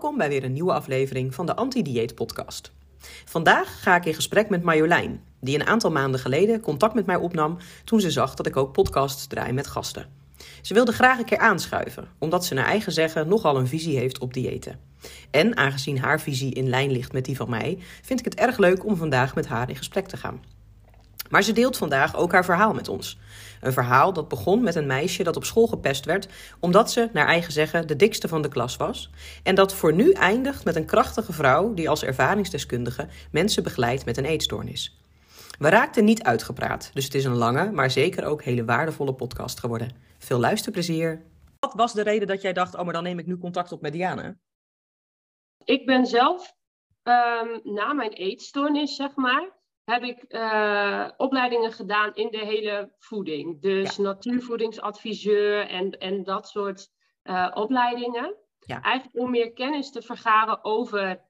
Welkom bij weer een nieuwe aflevering van de Anti-Dieet Podcast. Vandaag ga ik in gesprek met Marjolein, die een aantal maanden geleden contact met mij opnam toen ze zag dat ik ook podcasts draai met gasten. Ze wilde graag een keer aanschuiven, omdat ze naar eigen zeggen nogal een visie heeft op diëten. En aangezien haar visie in lijn ligt met die van mij, vind ik het erg leuk om vandaag met haar in gesprek te gaan. Maar ze deelt vandaag ook haar verhaal met ons. Een verhaal dat begon met een meisje dat op school gepest werd omdat ze, naar eigen zeggen, de dikste van de klas was. En dat voor nu eindigt met een krachtige vrouw die als ervaringsdeskundige mensen begeleidt met een eetstoornis. We raakten niet uitgepraat, dus het is een lange, maar zeker ook hele waardevolle podcast geworden. Veel luisterplezier. Wat was de reden dat jij dacht, oh maar dan neem ik nu contact op met Diane? Ik ben zelf um, na mijn eetstoornis, zeg maar, heb ik uh, opleidingen gedaan in de hele voeding. Dus natuurvoedingsadviseur en, en dat soort uh, opleidingen. Ja. Eigenlijk om meer kennis te vergaren over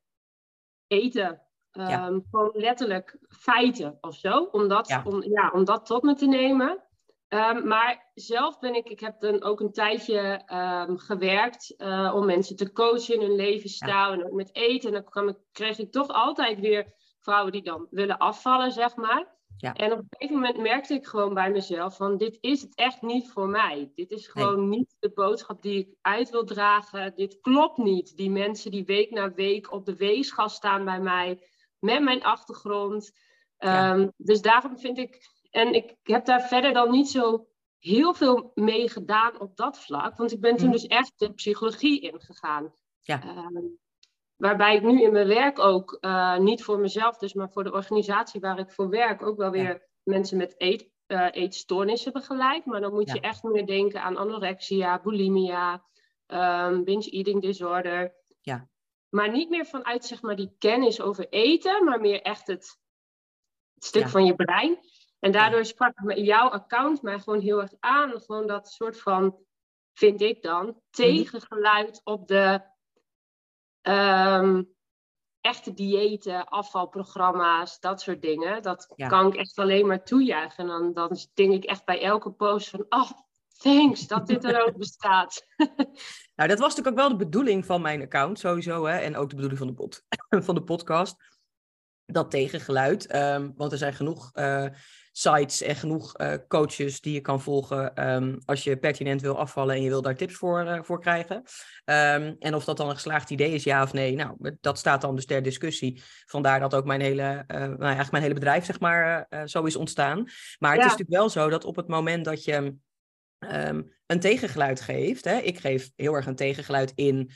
eten. Um, ja. Gewoon letterlijk feiten of zo. Om dat, ja. Om, ja, om dat tot me te nemen. Um, maar zelf ben ik, ik heb dan ook een tijdje um, gewerkt uh, om mensen te coachen in hun levensstijl en ook met eten. En dan kwam ik, kreeg ik toch altijd weer vrouwen die dan willen afvallen, zeg maar. Ja. En op een gegeven moment merkte ik gewoon bij mezelf van dit is het echt niet voor mij. Dit is gewoon nee. niet de boodschap die ik uit wil dragen. Dit klopt niet. Die mensen die week na week op de weegschaal staan bij mij met mijn achtergrond. Ja. Um, dus daarom vind ik, en ik heb daar verder dan niet zo heel veel mee gedaan op dat vlak. Want ik ben toen mm. dus echt de psychologie ingegaan. Ja. Um, Waarbij ik nu in mijn werk ook, uh, niet voor mezelf dus, maar voor de organisatie waar ik voor werk, ook wel weer ja. mensen met eet, uh, eetstoornissen begeleid. Maar dan moet ja. je echt meer denken aan anorexia, bulimia, um, binge eating disorder. Ja. Maar niet meer vanuit zeg maar die kennis over eten, maar meer echt het, het stuk ja. van je brein. En daardoor sprak jouw account mij gewoon heel erg aan. Gewoon dat soort van, vind ik dan, tegengeluid op de Um, echte diëten, afvalprogramma's, dat soort dingen. Dat ja. kan ik echt alleen maar toejuichen. En dan, dan denk ik echt bij elke post van... Oh, thanks dat dit er ook bestaat. nou, dat was natuurlijk ook wel de bedoeling van mijn account sowieso. Hè? En ook de bedoeling van de, pod van de podcast. Dat tegengeluid. Um, want er zijn genoeg... Uh, sites en genoeg uh, coaches die je kan volgen um, als je pertinent wil afvallen en je wil daar tips voor, uh, voor krijgen. Um, en of dat dan een geslaagd idee is, ja of nee, nou, dat staat dan dus ter discussie. Vandaar dat ook mijn hele, nou, eigenlijk mijn hele bedrijf, zeg maar, zo is ontstaan. Maar het ja. is natuurlijk wel zo dat op het moment dat je een tegengeluid geeft, hè, ik geef heel erg een tegengeluid in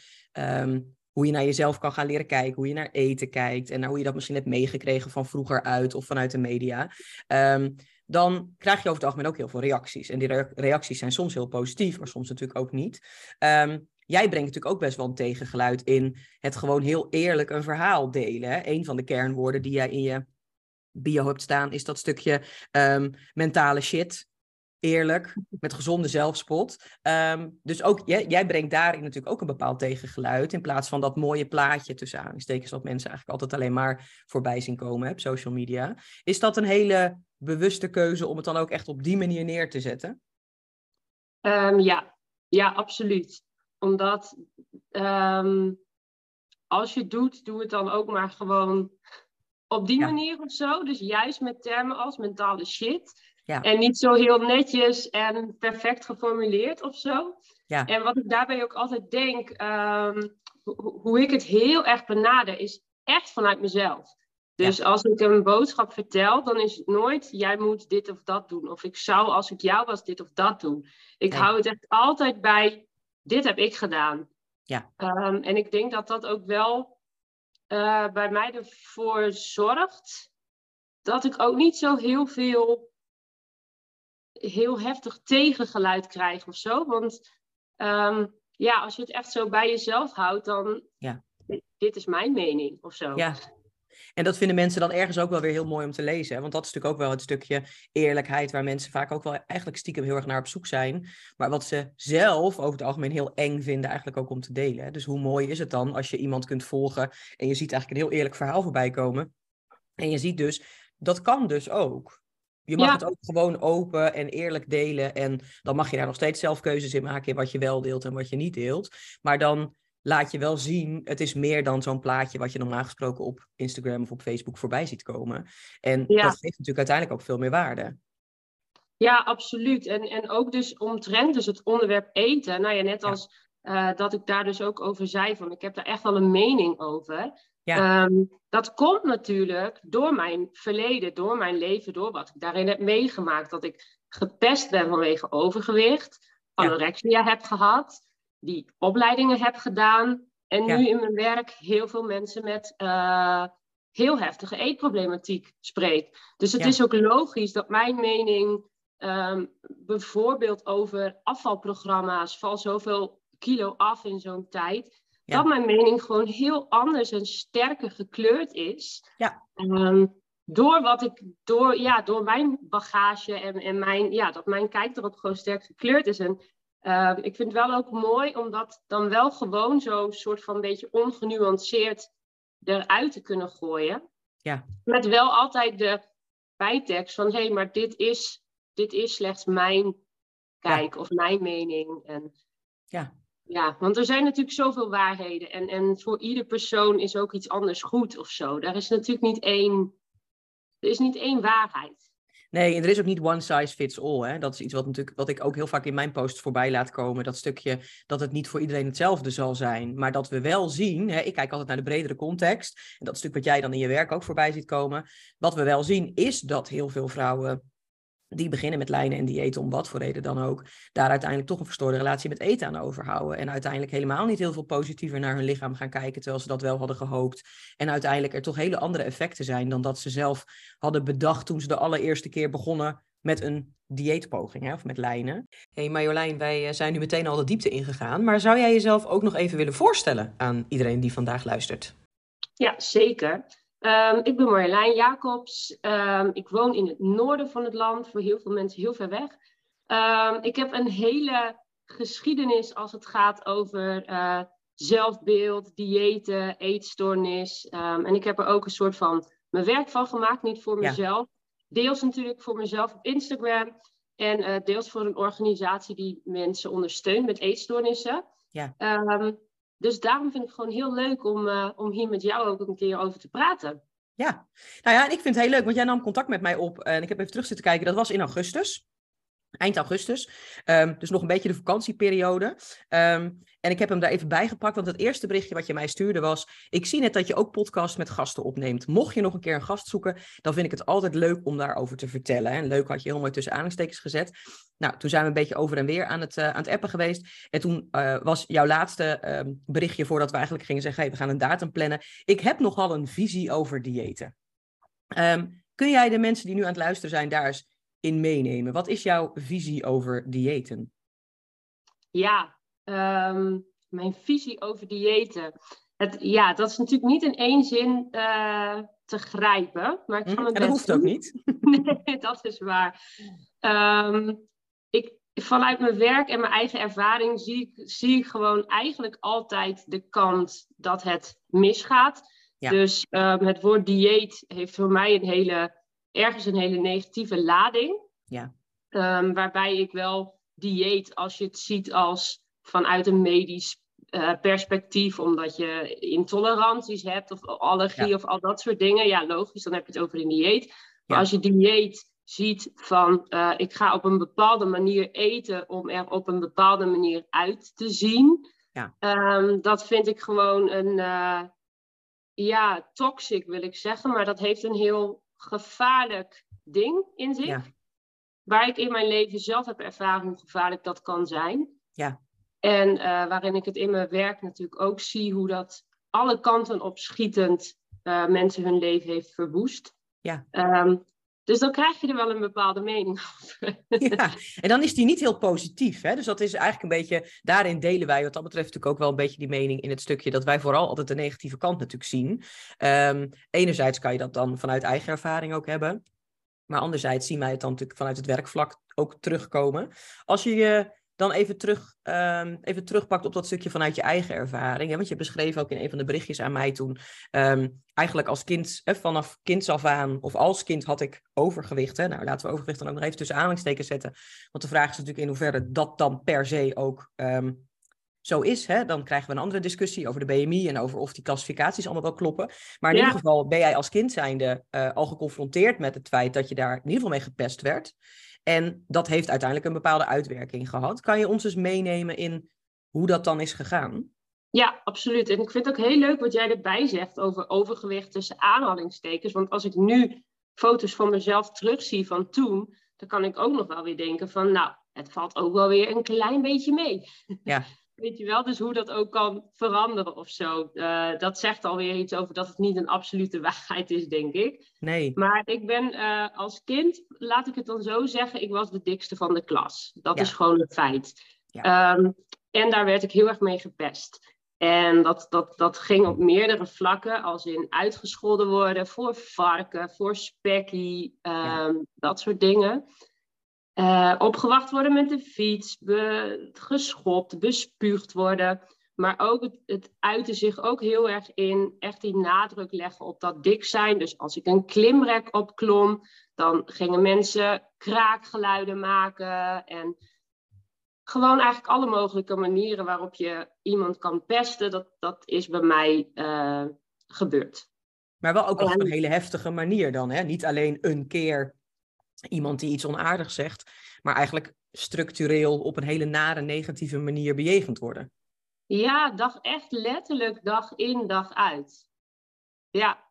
hoe je naar jezelf kan gaan leren kijken, hoe je naar eten kijkt en naar hoe je dat misschien hebt meegekregen van vroeger uit of vanuit de media. Um, dan krijg je over het algemeen ook heel veel reacties. En die re reacties zijn soms heel positief, maar soms natuurlijk ook niet. Um, jij brengt natuurlijk ook best wel een tegengeluid in het gewoon heel eerlijk een verhaal delen. Hè? Een van de kernwoorden die jij in je bio hebt staan is dat stukje um, mentale shit eerlijk, met gezonde zelfspot. Um, dus ook jij, jij, brengt daarin natuurlijk ook een bepaald tegengeluid. In plaats van dat mooie plaatje tussen aanstekens wat mensen eigenlijk altijd alleen maar voorbij zien komen op social media. Is dat een hele bewuste keuze om het dan ook echt op die manier neer te zetten? Um, ja. ja, absoluut. Omdat um, als je het doet, doe het dan ook maar gewoon op die ja. manier of zo. Dus juist met termen als mentale shit. Ja. En niet zo heel netjes en perfect geformuleerd of zo. Ja. En wat ik daarbij ook altijd denk, um, ho hoe ik het heel erg benader, is echt vanuit mezelf. Dus ja. als ik een boodschap vertel, dan is het nooit, jij moet dit of dat doen. Of ik zou, als ik jou was, dit of dat doen. Ik nee. hou het echt altijd bij, dit heb ik gedaan. Ja. Um, en ik denk dat dat ook wel uh, bij mij ervoor zorgt dat ik ook niet zo heel veel heel heftig tegengeluid krijg of zo. Want um, ja, als je het echt zo bij jezelf houdt, dan, ja. dit is mijn mening of zo. Ja. En dat vinden mensen dan ergens ook wel weer heel mooi om te lezen. Want dat is natuurlijk ook wel het stukje eerlijkheid waar mensen vaak ook wel eigenlijk stiekem heel erg naar op zoek zijn. Maar wat ze zelf over het algemeen heel eng vinden eigenlijk ook om te delen. Dus hoe mooi is het dan als je iemand kunt volgen en je ziet eigenlijk een heel eerlijk verhaal voorbij komen. En je ziet dus, dat kan dus ook. Je mag het ook gewoon open en eerlijk delen. En dan mag je daar nog steeds zelf keuzes in maken in wat je wel deelt en wat je niet deelt. Maar dan laat je wel zien, het is meer dan zo'n plaatje wat je normaal gesproken op Instagram of op Facebook voorbij ziet komen. En dat geeft natuurlijk uiteindelijk ook veel meer waarde. Ja, absoluut. En, en ook dus omtrent dus het onderwerp eten. Nou ja, net als eh, dat ik daar dus ook over zei van, ik heb daar echt wel een mening over. Ja. Ehm, dat komt natuurlijk door mijn verleden, door mijn leven, door wat ik daarin heb meegemaakt. Dat ik gepest ben vanwege overgewicht, anorexia heb gehad, die opleidingen heb gedaan. En nu in mijn werk heel veel mensen met uh, heel heftige eetproblematiek spreek. Dus het is ook logisch dat mijn mening um, bijvoorbeeld over afvalprogramma's, val zoveel kilo af in zo'n tijd dat mijn mening gewoon heel anders en sterker gekleurd is. Ja. Ehm, door wat ik, door, ja, door mijn bagage en, en mijn, ja, dat mijn kijk erop gewoon sterk gekleurd is. En ehm, ik vind het wel ook mooi om dat dan wel gewoon zo soort van beetje ongenuanceerd eruit te kunnen gooien. Ja. Met wel altijd de bijtekst van hé, hey, maar dit is, dit is slechts mijn kijk of mijn mening. En, ja. Ja, want er zijn natuurlijk zoveel waarheden. En, en voor ieder persoon is ook iets anders goed of zo. Daar is natuurlijk niet één, er is niet één waarheid. Nee, en er is ook niet one size fits all. Hè? Dat is iets wat, natuurlijk, wat ik ook heel vaak in mijn posts voorbij laat komen. Dat stukje dat het niet voor iedereen hetzelfde zal zijn. Maar dat we wel zien, hè, ik kijk altijd naar de bredere context. En dat stuk wat jij dan in je werk ook voorbij ziet komen. Wat we wel zien is dat heel veel vrouwen die beginnen met lijnen en diëten om wat voor reden dan ook, daar uiteindelijk toch een verstoorde relatie met eten aan overhouden. En uiteindelijk helemaal niet heel veel positiever naar hun lichaam gaan kijken, terwijl ze dat wel hadden gehoopt. En uiteindelijk er toch hele andere effecten zijn dan dat ze zelf hadden bedacht toen ze de allereerste keer begonnen met een dieetpoging, hè, of met lijnen. Hé hey Marjolein, wij eh, zijn nu meteen al de diepte ingegaan, maar zou jij jezelf ook nog even willen voorstellen aan iedereen die vandaag luistert? Ja, zeker. Um, ik ben Marjolein Jacobs. Um, ik woon in het noorden van het land, voor heel veel mensen heel ver weg. Um, ik heb een hele geschiedenis als het gaat over uh, zelfbeeld, diëten, eetstoornis. en ik heb er ook een soort van mijn werk van gemaakt, niet voor mezelf. Deels natuurlijk voor mezelf op Instagram. En uh, deels voor een organisatie die mensen ondersteunt met eetstoornissen. Ja. Dus daarom vind ik het gewoon heel leuk om, uh, om hier met jou ook een keer over te praten. Ja, nou ja, en ik vind het heel leuk, want jij nam contact met mij op en ik heb even terug zitten kijken. Dat was in augustus eind augustus. Um, dus nog een beetje de vakantieperiode. Um, en ik heb hem daar even bijgepakt, want het eerste berichtje wat je mij stuurde was... Ik zie net dat je ook podcast met gasten opneemt. Mocht je nog een keer een gast zoeken, dan vind ik het altijd leuk om daarover te vertellen. En leuk had je heel mooi tussen aanhalingstekens gezet. Nou, toen zijn we een beetje over en weer aan het, uh, aan het appen geweest. En toen uh, was jouw laatste uh, berichtje voordat we eigenlijk gingen zeggen... Hey, we gaan een datum plannen. Ik heb nogal een visie over diëten. Um, kun jij de mensen die nu aan het luisteren zijn daar eens in meenemen? Wat is jouw visie over diëten? Ja, um, mijn visie over diëten. Het, ja, dat is natuurlijk niet in één zin uh, te grijpen. Maar ik hm, en dat hoeft ook niet. nee, dat is waar. Um, ik, vanuit mijn werk en mijn eigen ervaring zie ik, zie ik gewoon eigenlijk altijd de kant dat het misgaat. Ja. Dus um, het woord dieet heeft voor mij een hele ergens een hele negatieve lading. Ja. Um, waarbij ik wel dieet, als je het ziet als vanuit een medisch uh, perspectief, omdat je intoleranties hebt of allergie of al dat soort dingen. Ja, logisch, dan heb je het over een dieet. Maar als je dieet ziet van uh, ik ga op een bepaalde manier eten om er op een bepaalde manier uit te zien. Ja. Um, dat vind ik gewoon een, uh, ja, toxic wil ik zeggen, maar dat heeft een heel gevaarlijk ding in zich. Waar ik in mijn leven zelf heb ervaren hoe gevaarlijk dat kan zijn. Ja. En uh, waarin ik het in mijn werk natuurlijk ook zie hoe dat alle kanten op schietend uh, mensen hun leven heeft verwoest. Ja. Um, Dus dan krijg je er wel een bepaalde mening over. Ja, en dan is die niet heel positief. Hè? Dus dat is eigenlijk een beetje, daarin delen wij wat dat betreft natuurlijk ook wel een beetje die mening in het stukje dat wij vooral altijd de negatieve kant natuurlijk zien. Um, enerzijds kan je dat dan vanuit eigen ervaring ook hebben. Maar anderzijds zien wij het dan natuurlijk vanuit het werkvlak ook terugkomen. Als je je dan even, terug, um, even terugpakt op dat stukje vanuit je eigen ervaring. Hè? Want je beschreef ook in een van de berichtjes aan mij toen. Um, eigenlijk als kind, hè, vanaf kinds af aan, of als kind had ik overgewicht. Hè? Nou, laten we overgewicht dan ook nog even tussen aanhalingstekens zetten. Want de vraag is natuurlijk in hoeverre dat dan per se ook um, zo is. Hè? Dan krijgen we een andere discussie over de BMI en over of die klassificaties allemaal wel kloppen. Maar in ieder geval ben jij als kind zijnde uh, al geconfronteerd met het feit dat je daar in ieder geval mee gepest werd. En dat heeft uiteindelijk een bepaalde uitwerking gehad. Kan je ons eens meenemen in hoe dat dan is gegaan? Ja, absoluut. En ik vind het ook heel leuk wat jij erbij zegt over overgewicht tussen aanhalingstekens. Want als ik nu foto's van mezelf terugzie van toen, dan kan ik ook nog wel weer denken van, nou, het valt ook wel weer een klein beetje mee. Ja. Weet je wel, dus hoe dat ook kan veranderen of zo. Uh, dat zegt alweer iets over dat het niet een absolute waarheid is, denk ik. Nee. Maar ik ben uh, als kind, laat ik het dan zo zeggen, ik was de dikste van de klas. Dat Ja. is gewoon een feit. Ja. Um, en daar werd ik heel erg mee gepest. En dat, dat, dat ging op meerdere vlakken, als in uitgescholden worden voor varken, voor spekkie, um, Ja. dat soort dingen. Uh, opgewacht worden met de fiets, be, geschopt, bespuugd worden. Maar ook het, het uitte zich ook heel erg in echt die nadruk leggen op dat dik zijn. Dus als ik een klimrek opklom, dan gingen mensen kraakgeluiden maken. En gewoon eigenlijk alle mogelijke manieren waarop je iemand kan pesten, dat, dat is bij mij uh, gebeurd. Maar wel ook op een hele heftige manier dan. Hè? Niet alleen een keer iemand die iets onaardigs zegt, maar eigenlijk structureel op een hele nare, negatieve manier bejegend worden. Ja, dag echt letterlijk dag in, dag uit. Ja,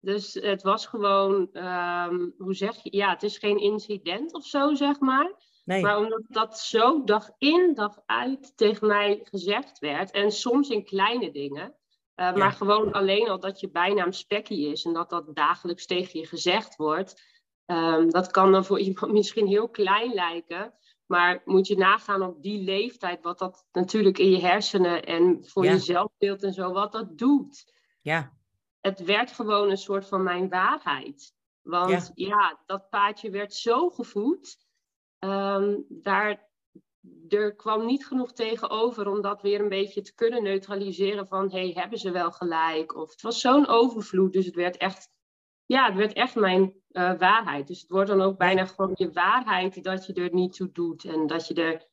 dus het was gewoon, um, hoe zeg je, ja, het is geen incident of zo, zeg maar. Nee. Maar omdat dat zo dag in, dag uit tegen mij gezegd werd, en soms in kleine dingen, uh, ja. maar gewoon alleen al dat je bijnaam spekkie is en dat dat dagelijks tegen je gezegd wordt, Um, dat kan dan voor iemand misschien heel klein lijken. Maar moet je nagaan op die leeftijd, wat dat natuurlijk in je hersenen en voor ja. je zelfbeeld en zo, wat dat doet. Ja. Het werd gewoon een soort van mijn waarheid. Want ja, ja dat paadje werd zo gevoed. Um, daar, er kwam niet genoeg tegenover om dat weer een beetje te kunnen neutraliseren van, hey, hebben ze wel gelijk? Of het was zo'n overvloed, dus het werd echt ja, het werd echt mijn uh, waarheid. Dus het wordt dan ook bijna gewoon je waarheid dat je er niet toe doet. En dat je er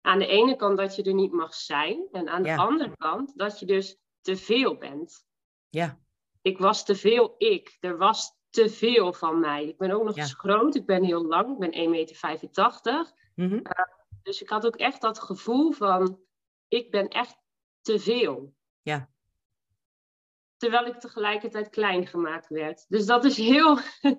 aan de ene kant dat je er niet mag zijn. En aan de ja. andere kant dat je dus te veel bent. Ja. Ik was te veel ik. Er was te veel van mij. Ik ben ook nog Ja. eens groot. Ik ben heel lang. Ik ben 1,85 meter. Uh, dus ik had ook echt dat gevoel van... Ik ben echt te veel. Ja. Terwijl ik tegelijkertijd klein gemaakt werd. Dus dat is heel...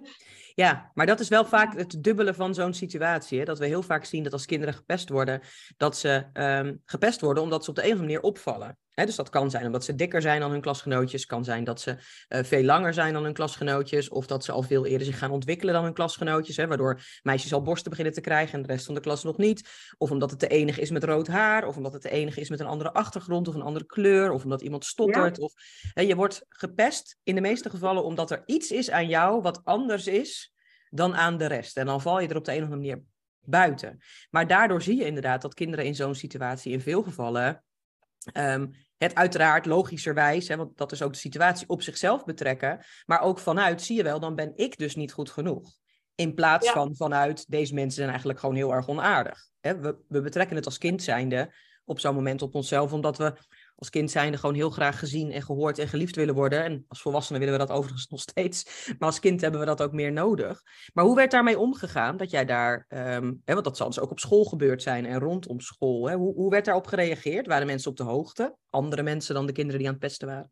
Ja, maar dat is wel vaak het dubbele van zo'n situatie. Hè? Dat we heel vaak zien dat als kinderen gepest worden, dat ze um, gepest worden omdat ze op de een of andere manier opvallen. Dus dat kan zijn omdat ze dikker zijn dan hun klasgenootjes, kan zijn dat ze uh, veel langer zijn dan hun klasgenootjes, of dat ze al veel eerder zich gaan ontwikkelen dan hun klasgenootjes, hè? waardoor meisjes al borsten beginnen te krijgen en de rest van de klas nog niet. Of omdat het de enige is met rood haar, of omdat het de enige is met een andere achtergrond of een andere kleur, of omdat iemand stottert. Ja. Of, je wordt gepest in de meeste gevallen omdat er iets is aan jou wat anders is dan aan de rest. En dan val je er op de een of andere manier buiten. Maar daardoor zie je inderdaad dat kinderen in zo'n situatie in veel gevallen um, het uiteraard logischerwijs, hè, want dat is ook de situatie, op zichzelf betrekken. Maar ook vanuit, zie je wel, dan ben ik dus niet goed genoeg. In plaats ja. van vanuit, deze mensen zijn eigenlijk gewoon heel erg onaardig. Hè, we, we betrekken het als kind zijnde op zo'n moment op onszelf, omdat we als kind zijnde gewoon heel graag gezien en gehoord en geliefd willen worden. En als volwassenen willen we dat overigens nog steeds. Maar als kind hebben we dat ook meer nodig. Maar hoe werd daarmee omgegaan? Dat jij daar, um, hè, want dat zal dus ook op school gebeurd zijn en rondom school. Hè? Hoe, hoe werd daarop gereageerd? Waren mensen op de hoogte? Andere mensen dan de kinderen die aan het pesten waren?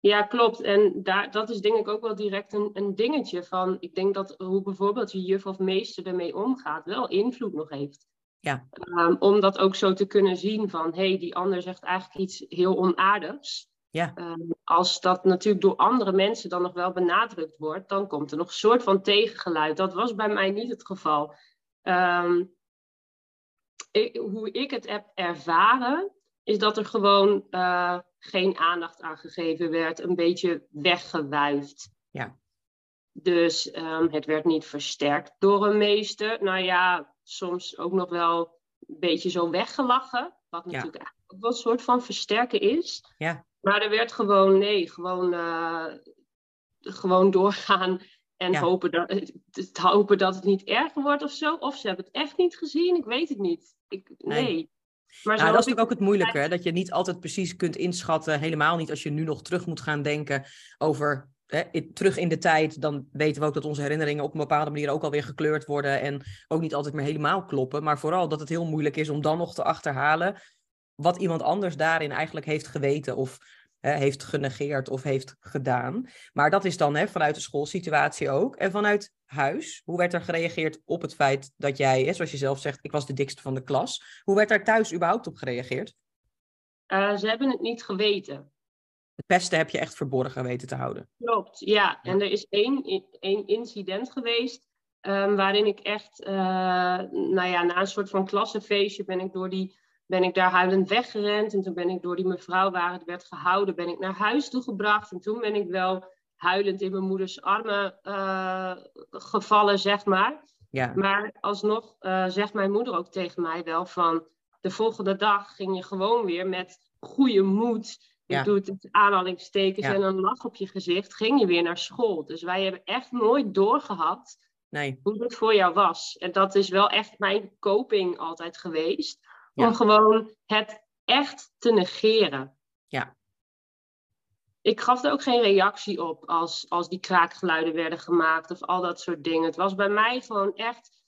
Ja, klopt. En daar, dat is denk ik ook wel direct een, een dingetje van. Ik denk dat hoe bijvoorbeeld je juf of meester ermee omgaat, wel invloed nog heeft. Ja. Um, om dat ook zo te kunnen zien van, hé, hey, die ander zegt eigenlijk iets heel onaardigs. Ja. Ehm, als dat natuurlijk door andere mensen dan nog wel benadrukt wordt, dan komt er nog een soort van tegengeluid. Dat was bij mij niet het geval. Ehm, ik, hoe ik het heb ervaren, is dat er gewoon uh, geen aandacht aan gegeven werd, een beetje weggewuifd. Ja. Dus um, het werd niet versterkt door een meester. Nou ja, soms ook nog wel een beetje zo weggelachen. Wat natuurlijk ja. eigenlijk ook wel een soort van versterken is. Ja. Maar er werd gewoon, nee, gewoon, uh, gewoon doorgaan en ja. hopen, dat, hopen dat het niet erger wordt of zo. Of ze hebben het echt niet gezien, ik weet het niet. Ik, nee. nee. Maar nou, dat is natuurlijk ook het moeilijke, hè? dat je niet altijd precies kunt inschatten. Helemaal niet als je nu nog terug moet gaan denken over hè, terug in de tijd. Dan weten we ook dat onze herinneringen op een bepaalde manier ook alweer gekleurd worden. En ook niet altijd meer helemaal kloppen. Maar vooral dat het heel moeilijk is om dan nog te achterhalen wat iemand anders daarin eigenlijk heeft geweten. Of heeft genegeerd of heeft gedaan. Maar dat is dan hè, vanuit de schoolsituatie ook. En vanuit huis, hoe werd er gereageerd op het feit dat jij, hè, zoals je zelf zegt, ik was de dikste van de klas. Hoe werd daar thuis überhaupt op gereageerd? Uh, ze hebben het niet geweten. Het pesten heb je echt verborgen weten te houden. Klopt, ja. En er is één, één incident geweest um, waarin ik echt, uh, nou ja, na een soort van klassenfeestje ben ik door die ben ik daar huilend weggerend. En toen ben ik door die mevrouw waar het werd gehouden, ben ik naar huis toegebracht. En toen ben ik wel huilend in mijn moeders armen uh, gevallen, zeg maar. Ja. Maar alsnog uh, zegt mijn moeder ook tegen mij wel van... De volgende dag ging je gewoon weer met goede moed... Je ja. doet het aanhalingstekens ja. en een lach op je gezicht, ging je weer naar school. Dus wij hebben echt nooit doorgehad nee. hoe het voor jou was. En dat is wel echt mijn coping altijd geweest. Ja. Om gewoon het echt te negeren. Ja. Ik gaf er ook geen reactie op als, als die kraakgeluiden werden gemaakt of al dat soort dingen. Het was bij mij gewoon echt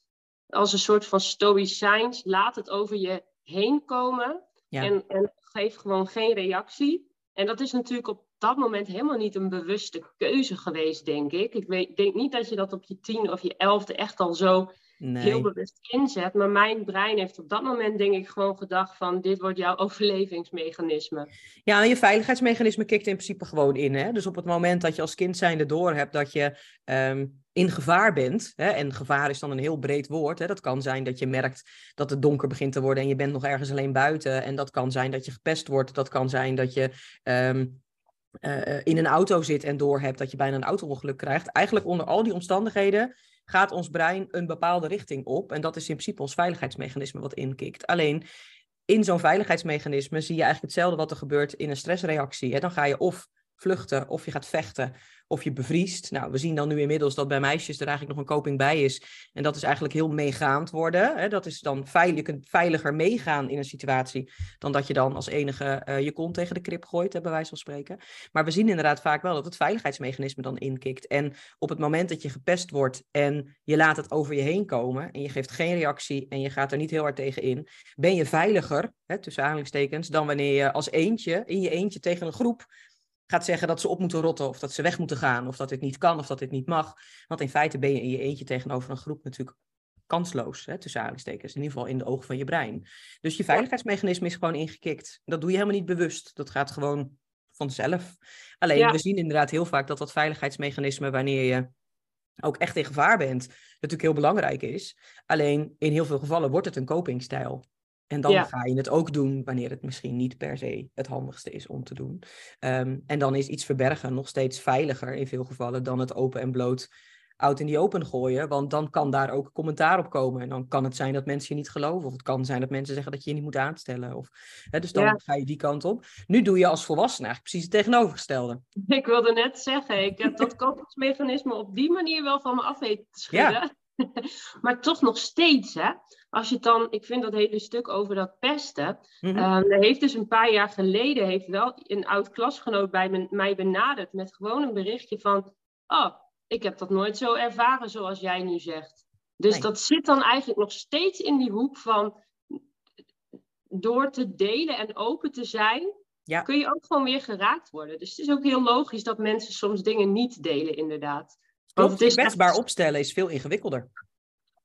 als een soort van stoïcijns. Laat het over je heen komen ja. en, en geef gewoon geen reactie. En dat is natuurlijk op dat moment helemaal niet een bewuste keuze geweest, denk ik. Ik weet, denk niet dat je dat op je tien of je elfde echt al zo nee. heel bewust inzet. Maar mijn brein heeft op dat moment denk ik gewoon gedacht van dit wordt jouw overlevingsmechanisme. Ja, je veiligheidsmechanisme kikt in principe gewoon in. Hè? Dus op het moment dat je als kind zijnde door hebt dat je um, in gevaar bent, hè? en gevaar is dan een heel breed woord. Hè? Dat kan zijn dat je merkt dat het donker begint te worden en je bent nog ergens alleen buiten. En dat kan zijn dat je gepest wordt. Dat kan zijn dat je um, uh, in een auto zit en doorhebt dat je bijna een auto-ongeluk krijgt. Eigenlijk onder al die omstandigheden gaat ons brein een bepaalde richting op. En dat is in principe ons veiligheidsmechanisme wat inkikt. Alleen in zo'n veiligheidsmechanisme zie je eigenlijk hetzelfde wat er gebeurt in een stressreactie. Dan ga je of vluchten of je gaat vechten of je bevriest. Nou, we zien dan nu inmiddels dat bij meisjes er eigenlijk nog een koping bij is. En dat is eigenlijk heel meegaand worden. Hè? Dat is dan veilig, je kunt veiliger meegaan in een situatie dan dat je dan als enige uh, je kont tegen de krip gooit, hè, bij wijze van spreken. Maar we zien inderdaad vaak wel dat het veiligheidsmechanisme dan inkikt. En op het moment dat je gepest wordt en je laat het over je heen komen en je geeft geen reactie en je gaat er niet heel hard tegen in, ben je veiliger, hè, tussen aanhalingstekens, dan wanneer je als eentje, in je eentje tegen een groep gaat zeggen dat ze op moeten rotten of dat ze weg moeten gaan of dat dit niet kan of dat dit niet mag. Want in feite ben je in je eentje tegenover een groep natuurlijk kansloos, hè, tussen aanhalingstekens, in ieder geval in de ogen van je brein. Dus je veiligheidsmechanisme is gewoon ingekikt. Dat doe je helemaal niet bewust. Dat gaat gewoon vanzelf. Alleen ja. we zien inderdaad heel vaak dat dat veiligheidsmechanisme, wanneer je ook echt in gevaar bent, natuurlijk heel belangrijk is. Alleen in heel veel gevallen wordt het een copingstijl. En dan ja. ga je het ook doen wanneer het misschien niet per se het handigste is om te doen. Um, en dan is iets verbergen nog steeds veiliger in veel gevallen dan het open en bloot out in die open gooien. Want dan kan daar ook commentaar op komen. En dan kan het zijn dat mensen je niet geloven. Of het kan zijn dat mensen zeggen dat je je niet moet aanstellen. Of, hè, dus dan ja. ga je die kant op. Nu doe je als volwassene eigenlijk precies het tegenovergestelde. Ik wilde net zeggen, ik heb dat kopingsmechanisme op die manier wel van me af weten te schudden. Ja. maar toch nog steeds, hè. Als je dan, ik vind dat hele stuk over dat pesten. Um, er heeft dus een paar jaar geleden, heeft wel een oud klasgenoot bij me, mij benaderd met gewoon een berichtje van, oh, ik heb dat nooit zo ervaren zoals jij nu zegt. Dus nee. dat zit dan eigenlijk nog steeds in die hoek van, door te delen en open te zijn, ja. kun je ook gewoon weer geraakt worden. Dus het is ook heel logisch dat mensen soms dingen niet delen, inderdaad. Want het is kwetsbaar echt... opstellen is veel ingewikkelder.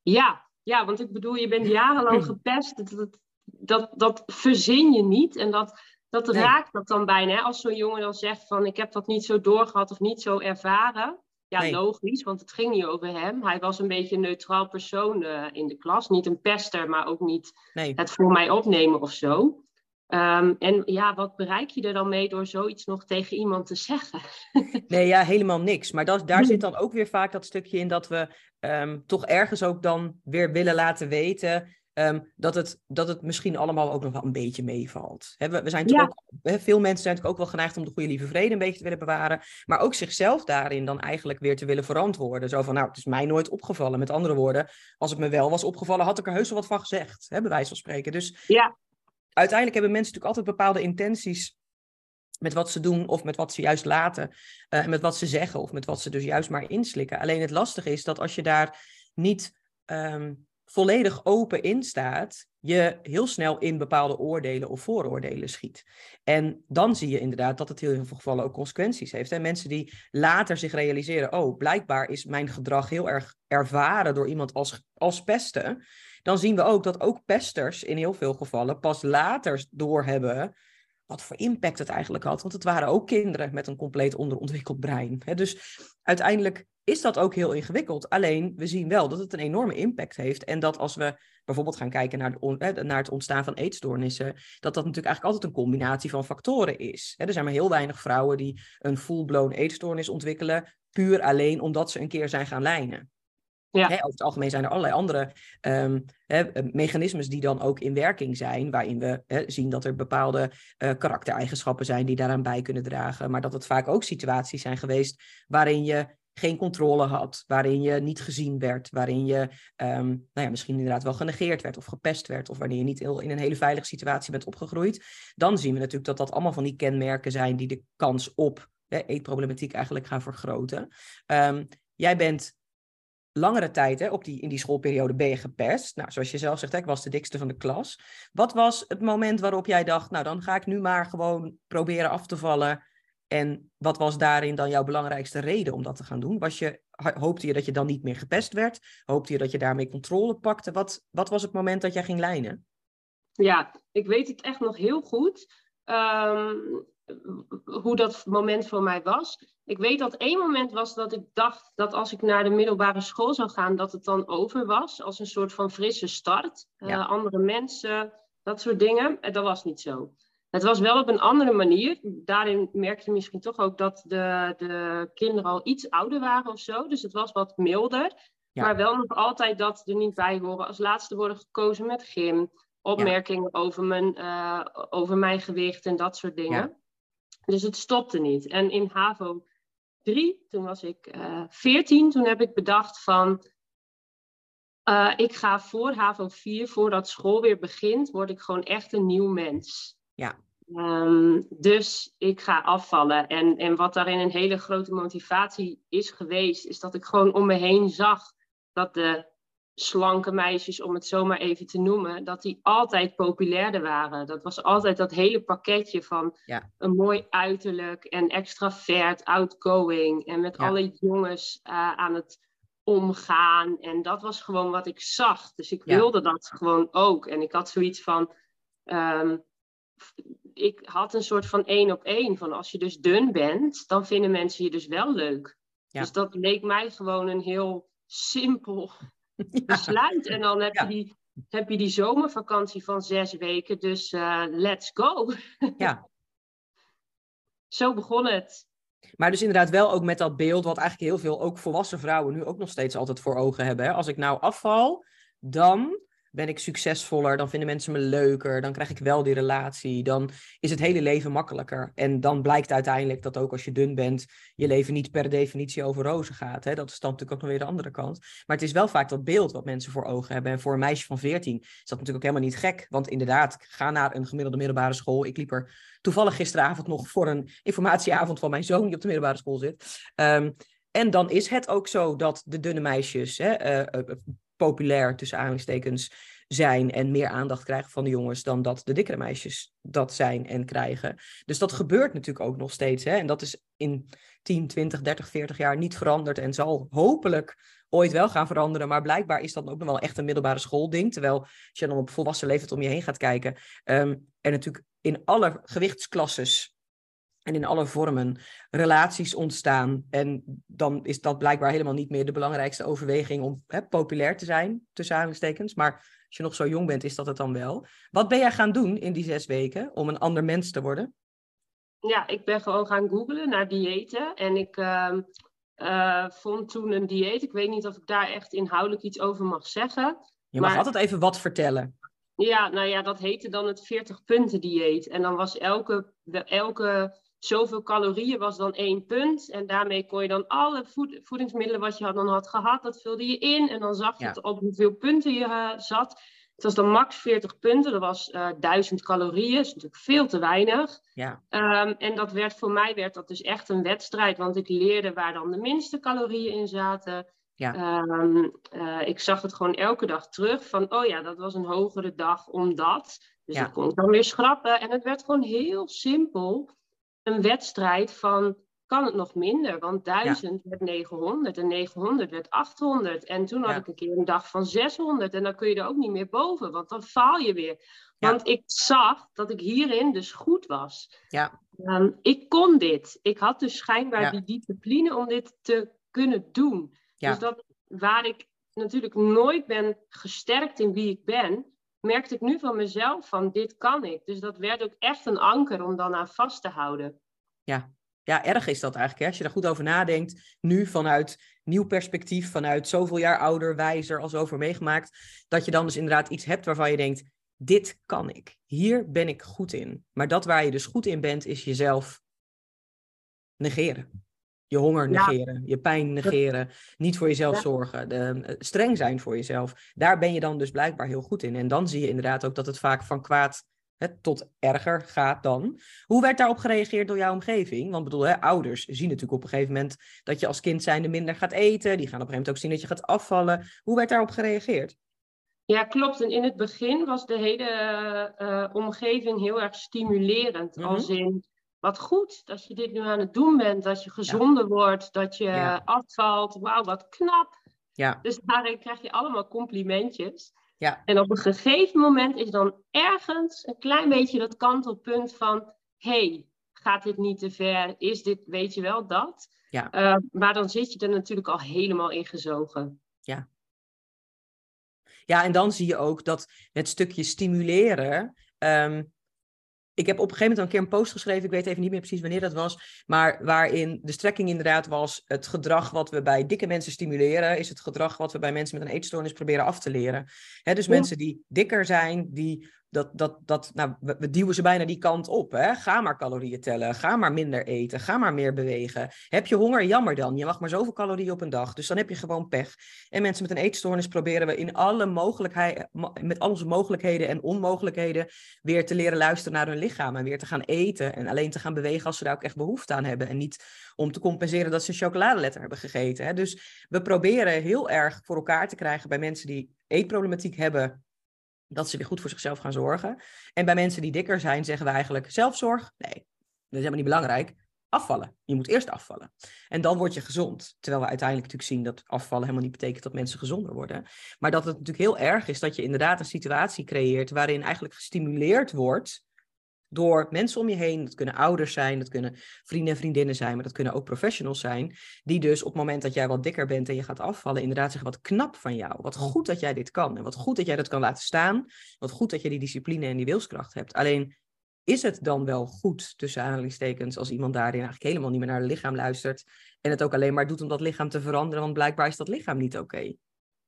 Ja, ja, want ik bedoel, je bent jarenlang gepest. Dat, dat, dat verzin je niet. En dat, dat raakt dat dan bijna. Hè? Als zo'n jongen dan zegt van ik heb dat niet zo doorgehad of niet zo ervaren. Ja, logisch, want het ging niet over hem. Hij was een beetje een neutraal persoon uh, in de klas. Niet een pester, maar ook niet nee. het voor mij opnemen of zo. Um, en ja, wat bereik je er dan mee door zoiets nog tegen iemand te zeggen? nee, ja, helemaal niks. Maar dat, daar zit dan ook weer vaak dat stukje in dat we um, toch ergens ook dan weer willen laten weten Um, dat, het, dat het misschien allemaal ook nog wel een beetje meevalt. we, we, zijn ja. ook, veel mensen zijn natuurlijk ook wel geneigd om de goede lieve vrede een beetje te willen bewaren. Maar ook zichzelf daarin dan eigenlijk weer te willen verantwoorden. Zo van, nou, het is mij nooit opgevallen. Met andere woorden, als het me wel was opgevallen, had ik er heus wel wat van gezegd. Hè, bij wijze van spreken. Dus ja. Uiteindelijk hebben mensen natuurlijk altijd bepaalde intenties met wat ze doen of met wat ze juist laten. Uh, met wat ze zeggen of met wat ze dus juist maar inslikken. Alleen het lastige is dat als je daar niet... Um, volledig open in staat, je heel snel in bepaalde oordelen of vooroordelen schiet. En dan zie je inderdaad dat het heel veel gevallen ook consequenties heeft. En mensen die later zich realiseren, oh, blijkbaar is mijn gedrag heel erg ervaren door iemand als, als pesten. Dan zien we ook dat ook pesters in heel veel gevallen pas later doorhebben wat voor impact het eigenlijk had. Want het waren ook kinderen met een compleet onderontwikkeld brein. Dus uiteindelijk is dat ook heel ingewikkeld. Alleen we zien wel dat het een enorme impact heeft. En dat als we bijvoorbeeld gaan kijken naar, de, naar het ontstaan van eetstoornissen, dat dat natuurlijk eigenlijk altijd een combinatie van factoren is. Er zijn maar heel weinig vrouwen die een full-blown eetstoornis ontwikkelen, puur alleen omdat ze een keer zijn gaan lijnen. Ja. over het algemeen zijn er allerlei andere um, mechanismes die dan ook in werking zijn, waarin we zien dat er bepaalde uh, karaktereigenschappen zijn die daaraan bij kunnen dragen, maar dat het vaak ook situaties zijn geweest waarin je geen controle had, waarin je niet gezien werd, waarin je um, nou ja, misschien inderdaad wel genegeerd werd of gepest werd, of wanneer je niet heel, in een hele veilige situatie bent opgegroeid, dan zien we natuurlijk dat dat allemaal van die kenmerken zijn die de kans op hè, eetproblematiek eigenlijk gaan vergroten. Um, jij bent langere tijd, hè, op die, in die schoolperiode, ben je gepest. Nou, zoals je zelf zegt, ik was de dikste van de klas. Wat was het moment waarop jij dacht, nou, dan ga ik nu maar gewoon proberen af te vallen. En wat was daarin dan jouw belangrijkste reden om dat te gaan doen? Was je, hoopte je dat je dan niet meer gepest werd? Hoopte je dat je daarmee controle pakte? Wat, wat was het moment dat jij ging lijnen? Ja, ik weet het echt nog heel goed. Ehm, hoe dat moment voor mij was. Ik weet dat één moment was dat ik dacht dat als ik naar de middelbare school zou gaan, dat het dan over was. Als een soort van frisse start. Uh, andere mensen, dat soort dingen. En dat was niet zo. Het was wel op een andere manier. Daarin merkte je misschien toch ook dat de, de kinderen al iets ouder waren of zo. Dus het was wat milder. Maar wel nog altijd dat er niet bij horen. Als laatste worden gekozen met gym. Opmerkingen over, mijn, uh, over mijn gewicht en dat soort dingen. Dus het stopte niet. En in HAVO 3, toen was ik uh, eh, 14, toen heb ik bedacht van... Uh, ik ga voor HAVO 4, voordat school weer begint, word ik gewoon echt een nieuw mens. Ja. Um, dus ik ga afvallen. En, en wat daarin een hele grote motivatie is geweest, is dat ik gewoon om me heen zag dat de slanke meisjes, om het zomaar even te noemen, dat die altijd populairder waren. Dat was altijd dat hele pakketje van een mooi uiterlijk en extravert, outgoing en met alle jongens uh, aan het omgaan. En dat was gewoon wat ik zag. Dus ik wilde dat gewoon ook. En ik had zoiets van. Um, ik had een soort van één op één. Van als je dus dun bent, dan vinden mensen je dus wel leuk. Dus dat leek mij gewoon een heel simpel besluit. En dan heb, je die, heb je die zomervakantie van zes weken. Dus uh, let's go. ja. Zo begon het. Maar dus inderdaad wel ook met dat beeld, wat eigenlijk heel veel ook volwassen vrouwen nu ook nog steeds altijd voor ogen hebben. Hè? Als ik nou afval, dan ben ik succesvoller, dan vinden mensen me leuker, dan krijg ik wel die relatie, dan is het hele leven makkelijker. En dan blijkt uiteindelijk dat ook als je dun bent, je leven niet per definitie over rozen gaat. Hè? Dat is dan natuurlijk ook nog weer de andere kant. Maar het is wel vaak dat beeld wat mensen voor ogen hebben. En voor een meisje van 14 is dat natuurlijk ook helemaal niet gek. Want inderdaad, ga naar een gemiddelde middelbare school. Ik liep er toevallig gisteravond nog voor een informatieavond van mijn zoon die op de middelbare school zit. Um, en dan is het ook zo dat de dunne meisjes hè, uh, populair tussen aanhalingstekens zijn en meer aandacht krijgen van de jongens dan dat de dikkere meisjes dat zijn en krijgen. Dus dat gebeurt natuurlijk ook nog steeds. Hè? En dat is in 10, 20, 30, 40 jaar niet veranderd en zal hopelijk ooit wel gaan veranderen. Maar blijkbaar is dat ook nog wel echt een middelbare schoolding. Terwijl als je dan op volwassen leeftijd om je heen gaat kijken, um, er natuurlijk in alle gewichtsklasses en in alle vormen relaties ontstaan. En dan is dat blijkbaar helemaal niet meer de belangrijkste overweging om hè, populair te zijn, tussen aanhalingstekens. Maar als je nog zo jong bent, is dat het dan wel. Wat ben jij gaan doen in die zes weken om een ander mens te worden? Ja, ik ben gewoon gaan googlen naar diëten. En ik ehm, eh, vond toen een dieet. Ik weet niet of ik daar echt inhoudelijk iets over mag zeggen. Je mag altijd even wat vertellen. Ja, nou ja, dat heette dan het 40 punten dieet. En dan was elke, elke zoveel calorieën was dan één punt. En daarmee kon je dan alle voedingsmiddelen wat je dan had gehad, dat vulde je in. En dan zag je op hoeveel punten je uh, zat. Het was dan max 40 punten, dat was uh, eh, 1000 calorieën, dat is natuurlijk veel te weinig. Ja. Um, en dat werd voor mij werd dat dus echt een wedstrijd, want ik leerde waar dan de minste calorieën in zaten. Ja. Um, uh, ik zag het gewoon elke dag terug van, oh ja, dat was een hogere dag omdat. Dus ja. dat kon ik dan weer schrappen. En het werd gewoon heel simpel een wedstrijd van kan het nog minder? Want 1000 werd 900 en 900 werd 800. En toen had ik een keer een dag van 600 en dan kun je er ook niet meer boven, want dan faal je weer. Want ik zag dat ik hierin dus goed was. Ja. Um, ik kon dit. Ik had dus schijnbaar die discipline om dit te kunnen doen. Dus dat waar ik natuurlijk nooit ben gesterkt in wie ik ben, merkte ik nu van mezelf van dit kan ik. Dus dat werd ook echt een anker om dan aan vast te houden. Ja, ja erg is dat eigenlijk. Hè? Als je daar goed over nadenkt, nu vanuit nieuw perspectief, vanuit zoveel jaar ouder, wijzer, als over meegemaakt, dat je dan dus inderdaad iets hebt waarvan je denkt, dit kan ik. Hier ben ik goed in. Maar dat waar je dus goed in bent, is jezelf negeren. Je honger negeren, je pijn negeren, niet voor jezelf zorgen, de, eh, streng zijn voor jezelf. Daar ben je dan dus blijkbaar heel goed in. En dan zie je inderdaad ook dat het vaak van kwaad hè, tot erger gaat dan. Hoe werd daarop gereageerd door jouw omgeving? Want bedoel, hè, ouders zien natuurlijk op een gegeven moment dat je als kind zijnde minder gaat eten. Die gaan op een gegeven moment ook zien dat je gaat afvallen. Hoe werd daarop gereageerd? Ja, klopt. En in het begin was de hele uh, omgeving heel erg stimulerend. Mm Als in, wat goed dat je dit nu aan het doen bent, dat je gezonder wordt, dat je afvalt. Wauw, wat knap. Ja. Dus daarin krijg je allemaal complimentjes. Ja. En op een gegeven moment is dan ergens een klein beetje dat kantelpunt van: hey, gaat dit niet te ver? Is dit, weet je wel, dat? Ja. Uh, maar dan zit je er natuurlijk al helemaal in gezogen. Ja. Ja, en dan zie je ook dat het stukje stimuleren. Ehm, ik heb op een gegeven moment een keer een post geschreven, ik weet even niet meer precies wanneer dat was, maar waarin de strekking inderdaad was, het gedrag wat we bij dikke mensen stimuleren, is het gedrag wat we bij mensen met een eetstoornis proberen af te leren. dus mensen die dikker zijn, die dat, dat, dat, nou, we, duwen ze bijna die kant op. Hè? Ga maar calorieën tellen, ga maar minder eten, ga maar meer bewegen. Heb je honger? Jammer dan. Je mag maar zoveel calorieën op een dag. Dus dan heb je gewoon pech. En mensen met een eetstoornis proberen we in alle mogelijkheden, met al onze mogelijkheden en onmogelijkheden, weer te leren luisteren naar hun lichaam. En weer te gaan eten en alleen te gaan bewegen als ze daar ook echt behoefte aan hebben. En niet om te compenseren dat ze een chocoladeletter hebben gegeten. Hè? Dus we proberen heel erg voor elkaar te krijgen bij mensen die eetproblematiek hebben dat ze weer goed voor zichzelf gaan zorgen. En bij mensen die dikker zijn, zeggen we eigenlijk zelfzorg. Nee, dat is helemaal niet belangrijk. Afvallen. Je moet eerst afvallen. En dan word je gezond. Terwijl we uiteindelijk natuurlijk zien dat afvallen helemaal niet betekent dat mensen gezonder worden. Maar dat het natuurlijk heel erg is dat je inderdaad een situatie creëert waarin eigenlijk gestimuleerd wordt door mensen om je heen. Dat kunnen ouders zijn, dat kunnen vrienden en vriendinnen zijn, maar dat kunnen ook professionals zijn. Die dus op het moment dat jij wat dikker bent en je gaat afvallen, inderdaad zeggen: wat knap van jou. Wat goed dat jij dit kan. En wat goed dat jij dat kan laten staan. Wat goed dat je die discipline en die wilskracht hebt. Alleen is het dan wel goed, tussen aanhalingstekens, als iemand daarin eigenlijk helemaal niet meer naar het lichaam luistert. En het ook alleen maar doet om dat lichaam te veranderen, want blijkbaar is dat lichaam niet oké.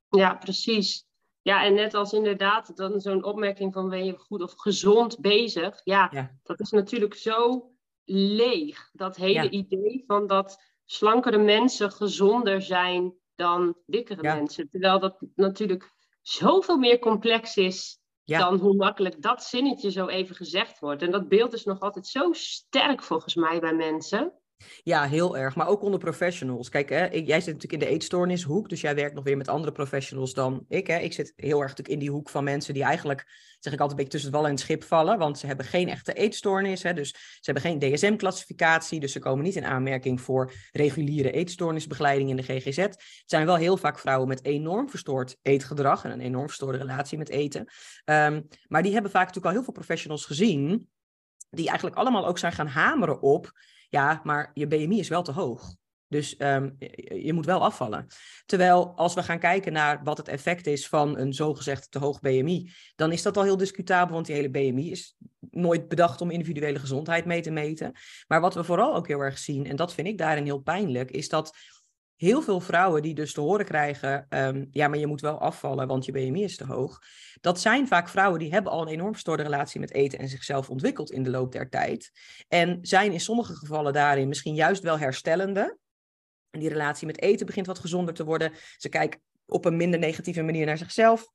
Ja, precies. Ja, en net als inderdaad dan zo'n opmerking van ben je goed of gezond bezig. Ja, dat is natuurlijk zo leeg. Dat hele idee van dat slankere mensen gezonder zijn dan dikkere mensen. Terwijl dat natuurlijk zoveel meer complex is dan hoe makkelijk dat zinnetje zo even gezegd wordt. En dat beeld is nog altijd zo sterk volgens mij bij mensen. Ja, heel erg. Maar ook onder professionals. Kijk, hè, jij zit natuurlijk in de eetstoornishoek, dus jij werkt nog weer met andere professionals dan ik. Hè. Ik zit heel erg natuurlijk in die hoek van mensen die eigenlijk, zeg ik altijd, een beetje tussen het wal en het schip vallen. Want ze hebben geen echte eetstoornis. Hè, dus ze hebben geen DSM-classificatie. Dus ze komen niet in aanmerking voor reguliere eetstoornisbegeleiding in de GGZ. Het zijn wel heel vaak vrouwen met enorm verstoord eetgedrag en een enorm verstoorde relatie met eten. Um, maar die hebben vaak natuurlijk al heel veel professionals gezien die eigenlijk allemaal ook zijn gaan hameren op, ja, maar je BMI is wel te hoog. Dus ehm, je moet wel afvallen. Terwijl als we gaan kijken naar wat het effect is van een zogezegd te hoog BMI, dan is dat al heel discutabel, want die hele BMI is nooit bedacht om individuele gezondheid mee te meten. Maar wat we vooral ook heel erg zien, en dat vind ik daarin heel pijnlijk, is dat heel veel vrouwen die dus te horen krijgen, um, ja, maar je moet wel afvallen, want je BMI is te hoog. Dat zijn vaak vrouwen die hebben al een enorm verstoorde relatie met eten en zichzelf ontwikkeld in de loop der tijd. En zijn in sommige gevallen daarin misschien juist wel herstellende. En die relatie met eten begint wat gezonder te worden. Ze kijken op een minder negatieve manier naar zichzelf.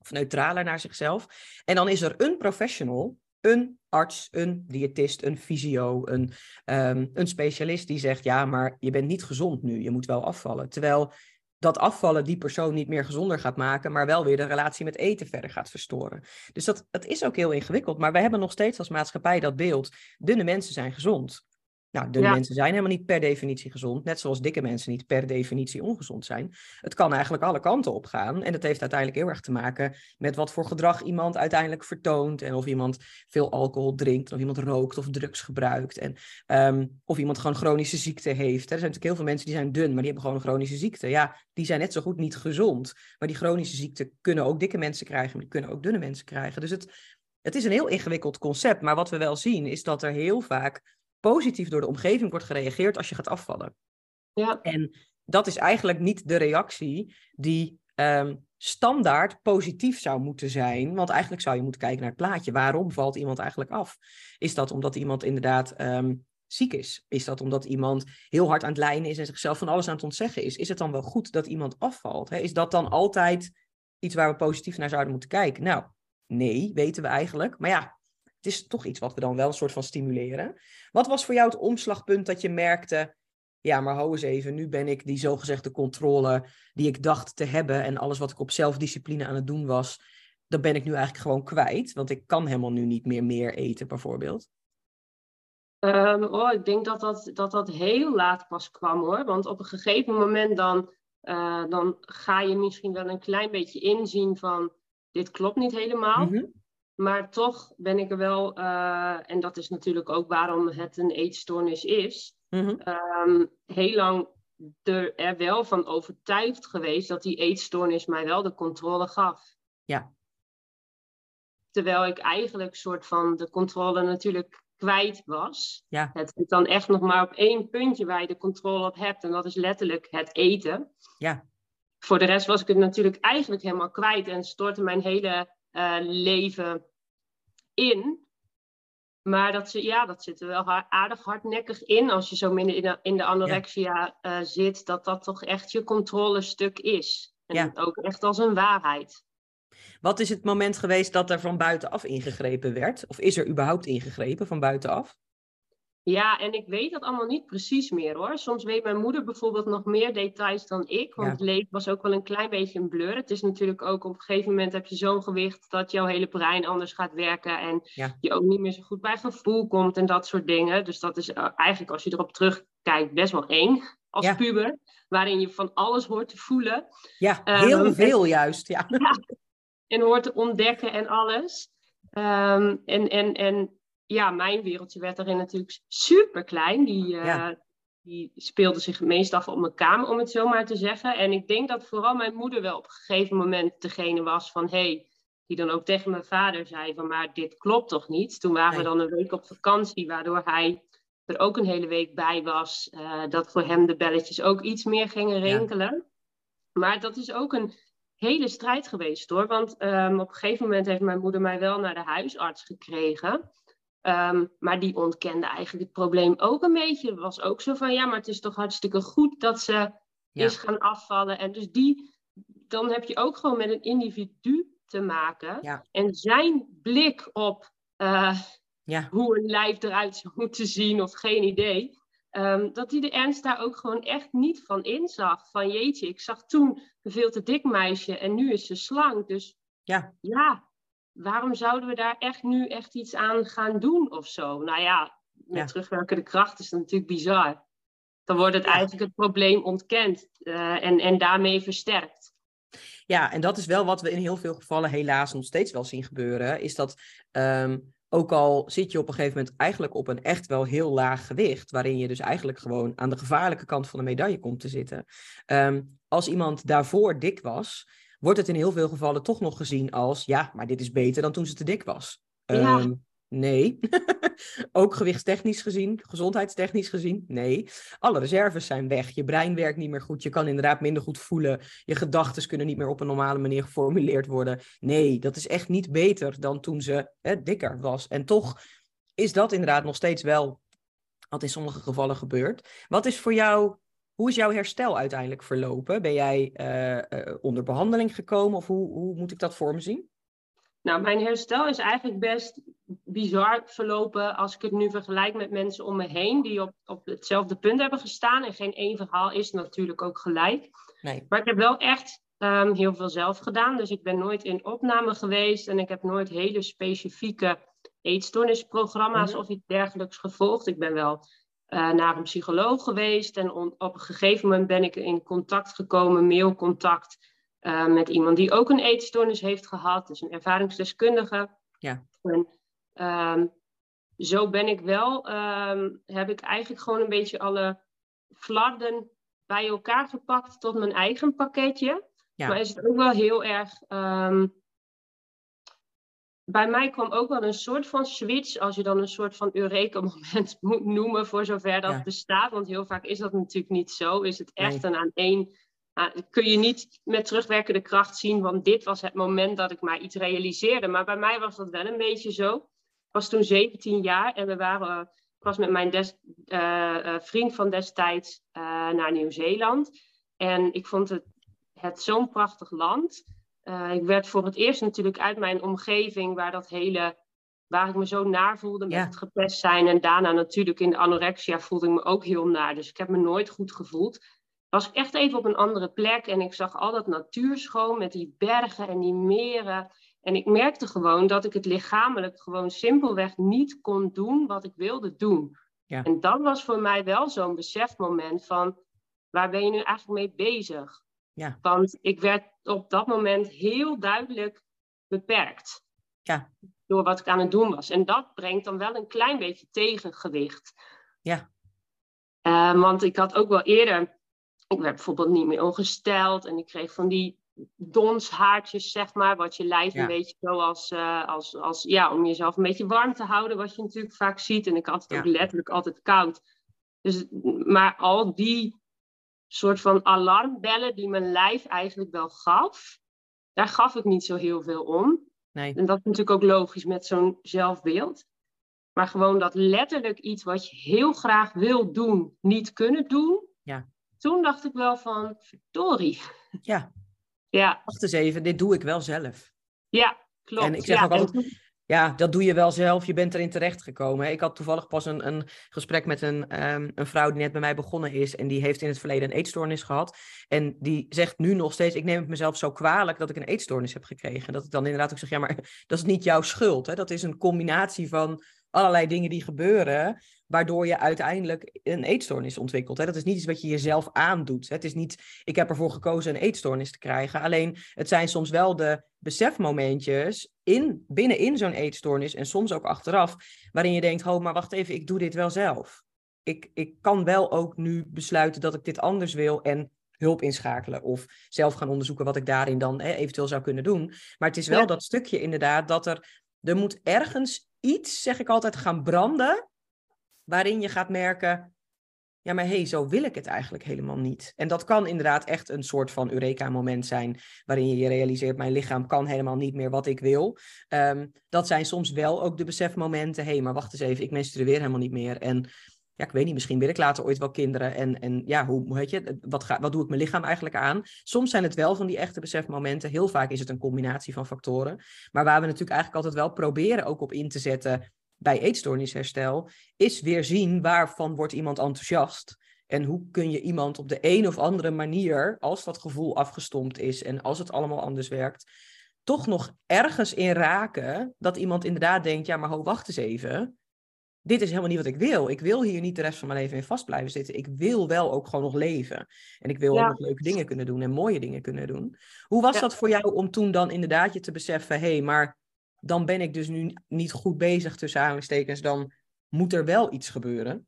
Of neutraler naar zichzelf. En dan is er een professional, een arts, een diëtist, een fysio, een, um, een specialist die zegt: Ja, maar je bent niet gezond nu, je moet wel afvallen. Terwijl dat afvallen die persoon niet meer gezonder gaat maken, maar wel weer de relatie met eten verder gaat verstoren. Dus dat, dat is ook heel ingewikkeld. Maar wij hebben nog steeds als maatschappij dat beeld: dunne mensen zijn gezond. Nou, dunne mensen zijn helemaal niet per definitie gezond, net zoals dikke mensen niet per definitie ongezond zijn. Het kan eigenlijk alle kanten op gaan en dat heeft uiteindelijk heel erg te maken met wat voor gedrag iemand uiteindelijk vertoont en of iemand veel alcohol drinkt, of iemand rookt of drugs gebruikt en um, of iemand gewoon chronische ziekte heeft. Er zijn natuurlijk heel veel mensen die zijn dun, maar die hebben gewoon een chronische ziekte. Ja, die zijn net zo goed niet gezond, maar die chronische ziekte kunnen ook dikke mensen krijgen, maar die kunnen ook dunne mensen krijgen. Dus het, het is een heel ingewikkeld concept, maar wat we wel zien is dat er heel vaak positief door de omgeving wordt gereageerd als je gaat afvallen. Ja. En dat is eigenlijk niet de reactie die um, standaard positief zou moeten zijn. Want eigenlijk zou je moeten kijken naar het plaatje. Waarom valt iemand eigenlijk af? Is dat omdat iemand inderdaad um, ziek is? Is dat omdat iemand heel hard aan het lijnen is en zichzelf van alles aan het ontzeggen is? Is het dan wel goed dat iemand afvalt? Is dat dan altijd iets waar we positief naar zouden moeten kijken? Nou, nee, weten we eigenlijk. Maar ja, het is toch iets wat we dan wel een soort van stimuleren. Wat was voor jou het omslagpunt dat je merkte, ja, maar hou eens even, nu ben ik die zogezegde controle die ik dacht te hebben en alles wat ik op zelfdiscipline aan het doen was, dat ben ik nu eigenlijk gewoon kwijt, want ik kan helemaal nu niet meer meer eten bijvoorbeeld. Um, oh, ik denk dat dat, dat dat heel laat pas kwam hoor, want op een gegeven moment dan, uh, dan ga je misschien wel een klein beetje inzien van dit klopt niet helemaal. Mm -hmm. Maar toch ben ik er wel, uh, en dat is natuurlijk ook waarom het een eetstoornis is, mm -hmm. um, heel lang er, er wel van overtuigd geweest dat die eetstoornis mij wel de controle gaf. Ja. Terwijl ik eigenlijk soort van de controle natuurlijk kwijt was. Ja. Het is dan echt nog maar op één puntje waar je de controle op hebt. En dat is letterlijk het eten. Ja. Voor de rest was ik het natuurlijk eigenlijk helemaal kwijt. En stortte mijn hele uh, leven in. Maar dat, ja, dat zit er wel aardig hardnekkig in als je zo minder in de, in de anorexia ja. uh, zit, dat dat toch echt je controlestuk is. En ja. ook echt als een waarheid. Wat is het moment geweest dat er van buitenaf ingegrepen werd? Of is er überhaupt ingegrepen van buitenaf? Ja, en ik weet dat allemaal niet precies meer hoor. Soms weet mijn moeder bijvoorbeeld nog meer details dan ik. Want ja. het leven was ook wel een klein beetje een blur. Het is natuurlijk ook op een gegeven moment heb je zo'n gewicht dat jouw hele brein anders gaat werken. En ja. je ook niet meer zo goed bij gevoel komt en dat soort dingen. Dus dat is uh, eigenlijk als je erop terugkijkt best wel eng als Ja. puber. Waarin je van alles hoort te voelen. Ja, heel Ehm, veel juist. Ja. en hoort te ontdekken en alles. Ehm, en, en, en ja, mijn wereldje werd daarin natuurlijk super klein. Die, eh, Ja. die speelde zich meest af op mijn kamer, om het zo maar te zeggen. En ik denk dat vooral mijn moeder wel op een gegeven moment degene was van... Hey, die dan ook tegen mijn vader zei van, maar dit klopt toch niet? Toen waren we dan een week op vakantie, waardoor hij er ook een hele week bij was. eh, dat voor hem de belletjes ook iets meer gingen rinkelen. Maar dat is ook een hele strijd geweest hoor. Want ehm, op een gegeven moment heeft mijn moeder mij wel naar de huisarts gekregen. Ehm, maar die ontkende eigenlijk het probleem ook een beetje. Was ook zo van ja, maar het is toch hartstikke goed dat ze Ja. is gaan afvallen. En dus die, dan heb je ook gewoon met een individu te maken. Ja. En zijn blik op eh, Ja. hoe een lijf eruit zou moeten zien, of geen idee. ehm, dat hij de ernst daar ook gewoon echt niet van inzag. Van jeetje, ik zag toen een veel te dik meisje en nu is ze slank. Dus Ja. ja, waarom zouden we daar echt nu echt iets aan gaan doen of zo? Nou ja, met Ja. terugwerkende kracht is dat natuurlijk bizar. Dan wordt het Ja. eigenlijk het probleem ontkend eh, en, en daarmee versterkt. Ja, en dat is wel wat we in heel veel gevallen helaas nog steeds wel zien gebeuren. Is dat ehm, ook al zit je op een gegeven moment eigenlijk op een echt wel heel laag gewicht, waarin je dus eigenlijk gewoon aan de gevaarlijke kant van de medaille komt te zitten. Ehm, als iemand daarvoor dik was, wordt het in heel veel gevallen toch nog gezien als, ja, maar dit is beter dan toen ze te dik was. Ja. Ehm, nee. ook gewichtstechnisch gezien, gezondheidstechnisch gezien, nee. Alle reserves zijn weg. Je brein werkt niet meer goed. Je kan inderdaad minder goed voelen. Je gedachten kunnen niet meer op een normale manier geformuleerd worden. Nee, dat is echt niet beter dan toen ze hè, dikker was. En toch is dat inderdaad nog steeds wel wat in sommige gevallen gebeurt. Wat is voor jou hoe is jouw herstel uiteindelijk verlopen? Ben jij eh, eh, onder behandeling gekomen of hoe, hoe moet ik dat voor me zien? Nou, mijn herstel is eigenlijk best bizar verlopen als ik het nu vergelijk met mensen om me heen die op, op hetzelfde punt hebben gestaan. En geen één verhaal is natuurlijk ook gelijk. Nee. Maar ik heb wel echt ehm, heel veel zelf gedaan. Dus ik ben nooit in opname geweest en ik heb nooit hele specifieke eetstoornisprogramma's Mhm. of iets dergelijks gevolgd. Ik ben wel eh, naar een psycholoog geweest en on- op een gegeven moment ben ik in contact gekomen, mailcontact, eh, met iemand die ook een eetstoornis heeft gehad, dus een ervaringsdeskundige. Ja. En ehm, zo ben ik wel, ehm, heb ik eigenlijk gewoon een beetje alle flarden bij elkaar gepakt tot mijn eigen pakketje. Ja. Maar is het ook wel heel erg. ehm, bij mij kwam ook wel een soort van switch, als je dan een soort van Eureka-moment moet noemen, voor zover dat Ja. bestaat. Want heel vaak is dat natuurlijk niet zo. Is het echt Nee. een aan één. kun je niet met terugwerkende kracht zien, want dit was het moment dat ik mij iets realiseerde. Maar bij mij was dat wel een beetje zo. Ik was toen 17 jaar en we waren, eh, ik was met mijn des, eh, eh, vriend van destijds naar Nieuw-Zeeland. En ik vond het, het zo'n prachtig land. Eh, ik werd voor het eerst natuurlijk uit mijn omgeving, waar dat hele, waar ik me zo naar voelde met Ja. het gepest zijn. En daarna natuurlijk in de anorexia voelde ik me ook heel naar. Dus ik heb me nooit goed gevoeld. Was ik echt even op een andere plek en ik zag al dat natuurschoon met die bergen en die meren. En ik merkte gewoon dat ik het lichamelijk gewoon simpelweg niet kon doen wat ik wilde doen. Ja. En dat was voor mij wel zo'n besefmoment van, waar ben je nu eigenlijk mee bezig? Ja. Want ik werd op dat moment heel duidelijk beperkt. Ja. Door wat ik aan het doen was. En dat brengt dan wel een klein beetje tegengewicht. Ja. Eh, want ik had ook wel eerder, ik werd bijvoorbeeld niet meer ongesteld en ik kreeg van die donshaartjes, zeg maar, wat je lijf Ja. een beetje zo als, eh, als, als, ja, om jezelf een beetje warm te houden, wat je natuurlijk vaak ziet. En ik had het Ja. ook letterlijk altijd koud. Dus, maar al die soort van alarmbellen die mijn lijf eigenlijk wel gaf, daar gaf ik niet zo heel veel om. Nee. En dat is natuurlijk ook logisch met zo'n zelfbeeld. Maar gewoon dat letterlijk iets wat je heel graag wil doen, niet kunnen doen. Ja. Toen dacht ik wel van, verdorie. Ja. Ja, Wacht eens even, dit doe ik wel zelf. ja klopt. En ik zeg ja, ook altijd- Ja, dat doe je wel zelf. Je bent erin terechtgekomen. Ik had toevallig pas een, een gesprek met een, ehm, een vrouw die net bij mij begonnen is. En die heeft in het verleden een eetstoornis gehad. En die zegt nu nog steeds, ik neem het mezelf zo kwalijk dat ik een eetstoornis heb gekregen. Dat ik dan inderdaad ook zeg, ja, maar dat is niet jouw schuld. Hè? Dat is een combinatie van allerlei dingen die gebeuren, waardoor je uiteindelijk een eetstoornis ontwikkelt. Hè? Dat is niet iets wat je jezelf aandoet. Hè? Het is niet, ik heb ervoor gekozen een eetstoornis te krijgen. Alleen, het zijn soms wel de besefmomentjes in, binnenin zo'n eetstoornis en soms ook achteraf, waarin je denkt, oh, maar wacht even, ik doe dit wel zelf. Ik, ik kan wel ook nu besluiten dat ik dit anders wil en hulp inschakelen of zelf gaan onderzoeken wat ik daarin dan hè, eventueel zou kunnen doen. Maar het is wel Ja. dat stukje inderdaad dat er, er moet ergens iets, zeg ik altijd, gaan branden, waarin je gaat merken, ja, maar hé, hey, zo wil ik het eigenlijk helemaal niet. En dat kan inderdaad echt een soort van Eureka-moment zijn, waarin je je realiseert, mijn lichaam kan helemaal niet meer wat ik wil. Ehm, dat zijn soms wel ook de besefmomenten, hé, hey, maar wacht eens even, ik menstrueer helemaal niet meer. En ja, ik weet niet, misschien wil ik later ooit wel kinderen. En, en ja, hoe, heet je, wat, wat doe ik mijn lichaam eigenlijk aan? Soms zijn het wel van die echte besefmomenten. Heel vaak is het een combinatie van factoren. Maar waar we natuurlijk eigenlijk altijd wel proberen ook op in te zetten bij eetstoornisherstel, is weer zien waarvan wordt iemand enthousiast. En hoe kun je iemand op de een of andere manier, als dat gevoel afgestompt is en als het allemaal anders werkt, toch nog ergens in raken dat iemand inderdaad denkt, ja, maar ho, wacht eens even. Dit is helemaal niet wat ik wil. Ik wil hier niet de rest van mijn leven in vast blijven zitten. Ik wil wel ook gewoon nog leven. En ik wil Ja. ook nog leuke dingen kunnen doen en mooie dingen kunnen doen. Hoe was Ja. dat voor jou om toen dan inderdaad je te beseffen, hé, hey, maar dan ben ik dus nu niet goed bezig tussen aanhalingstekens. Dan moet er wel iets gebeuren.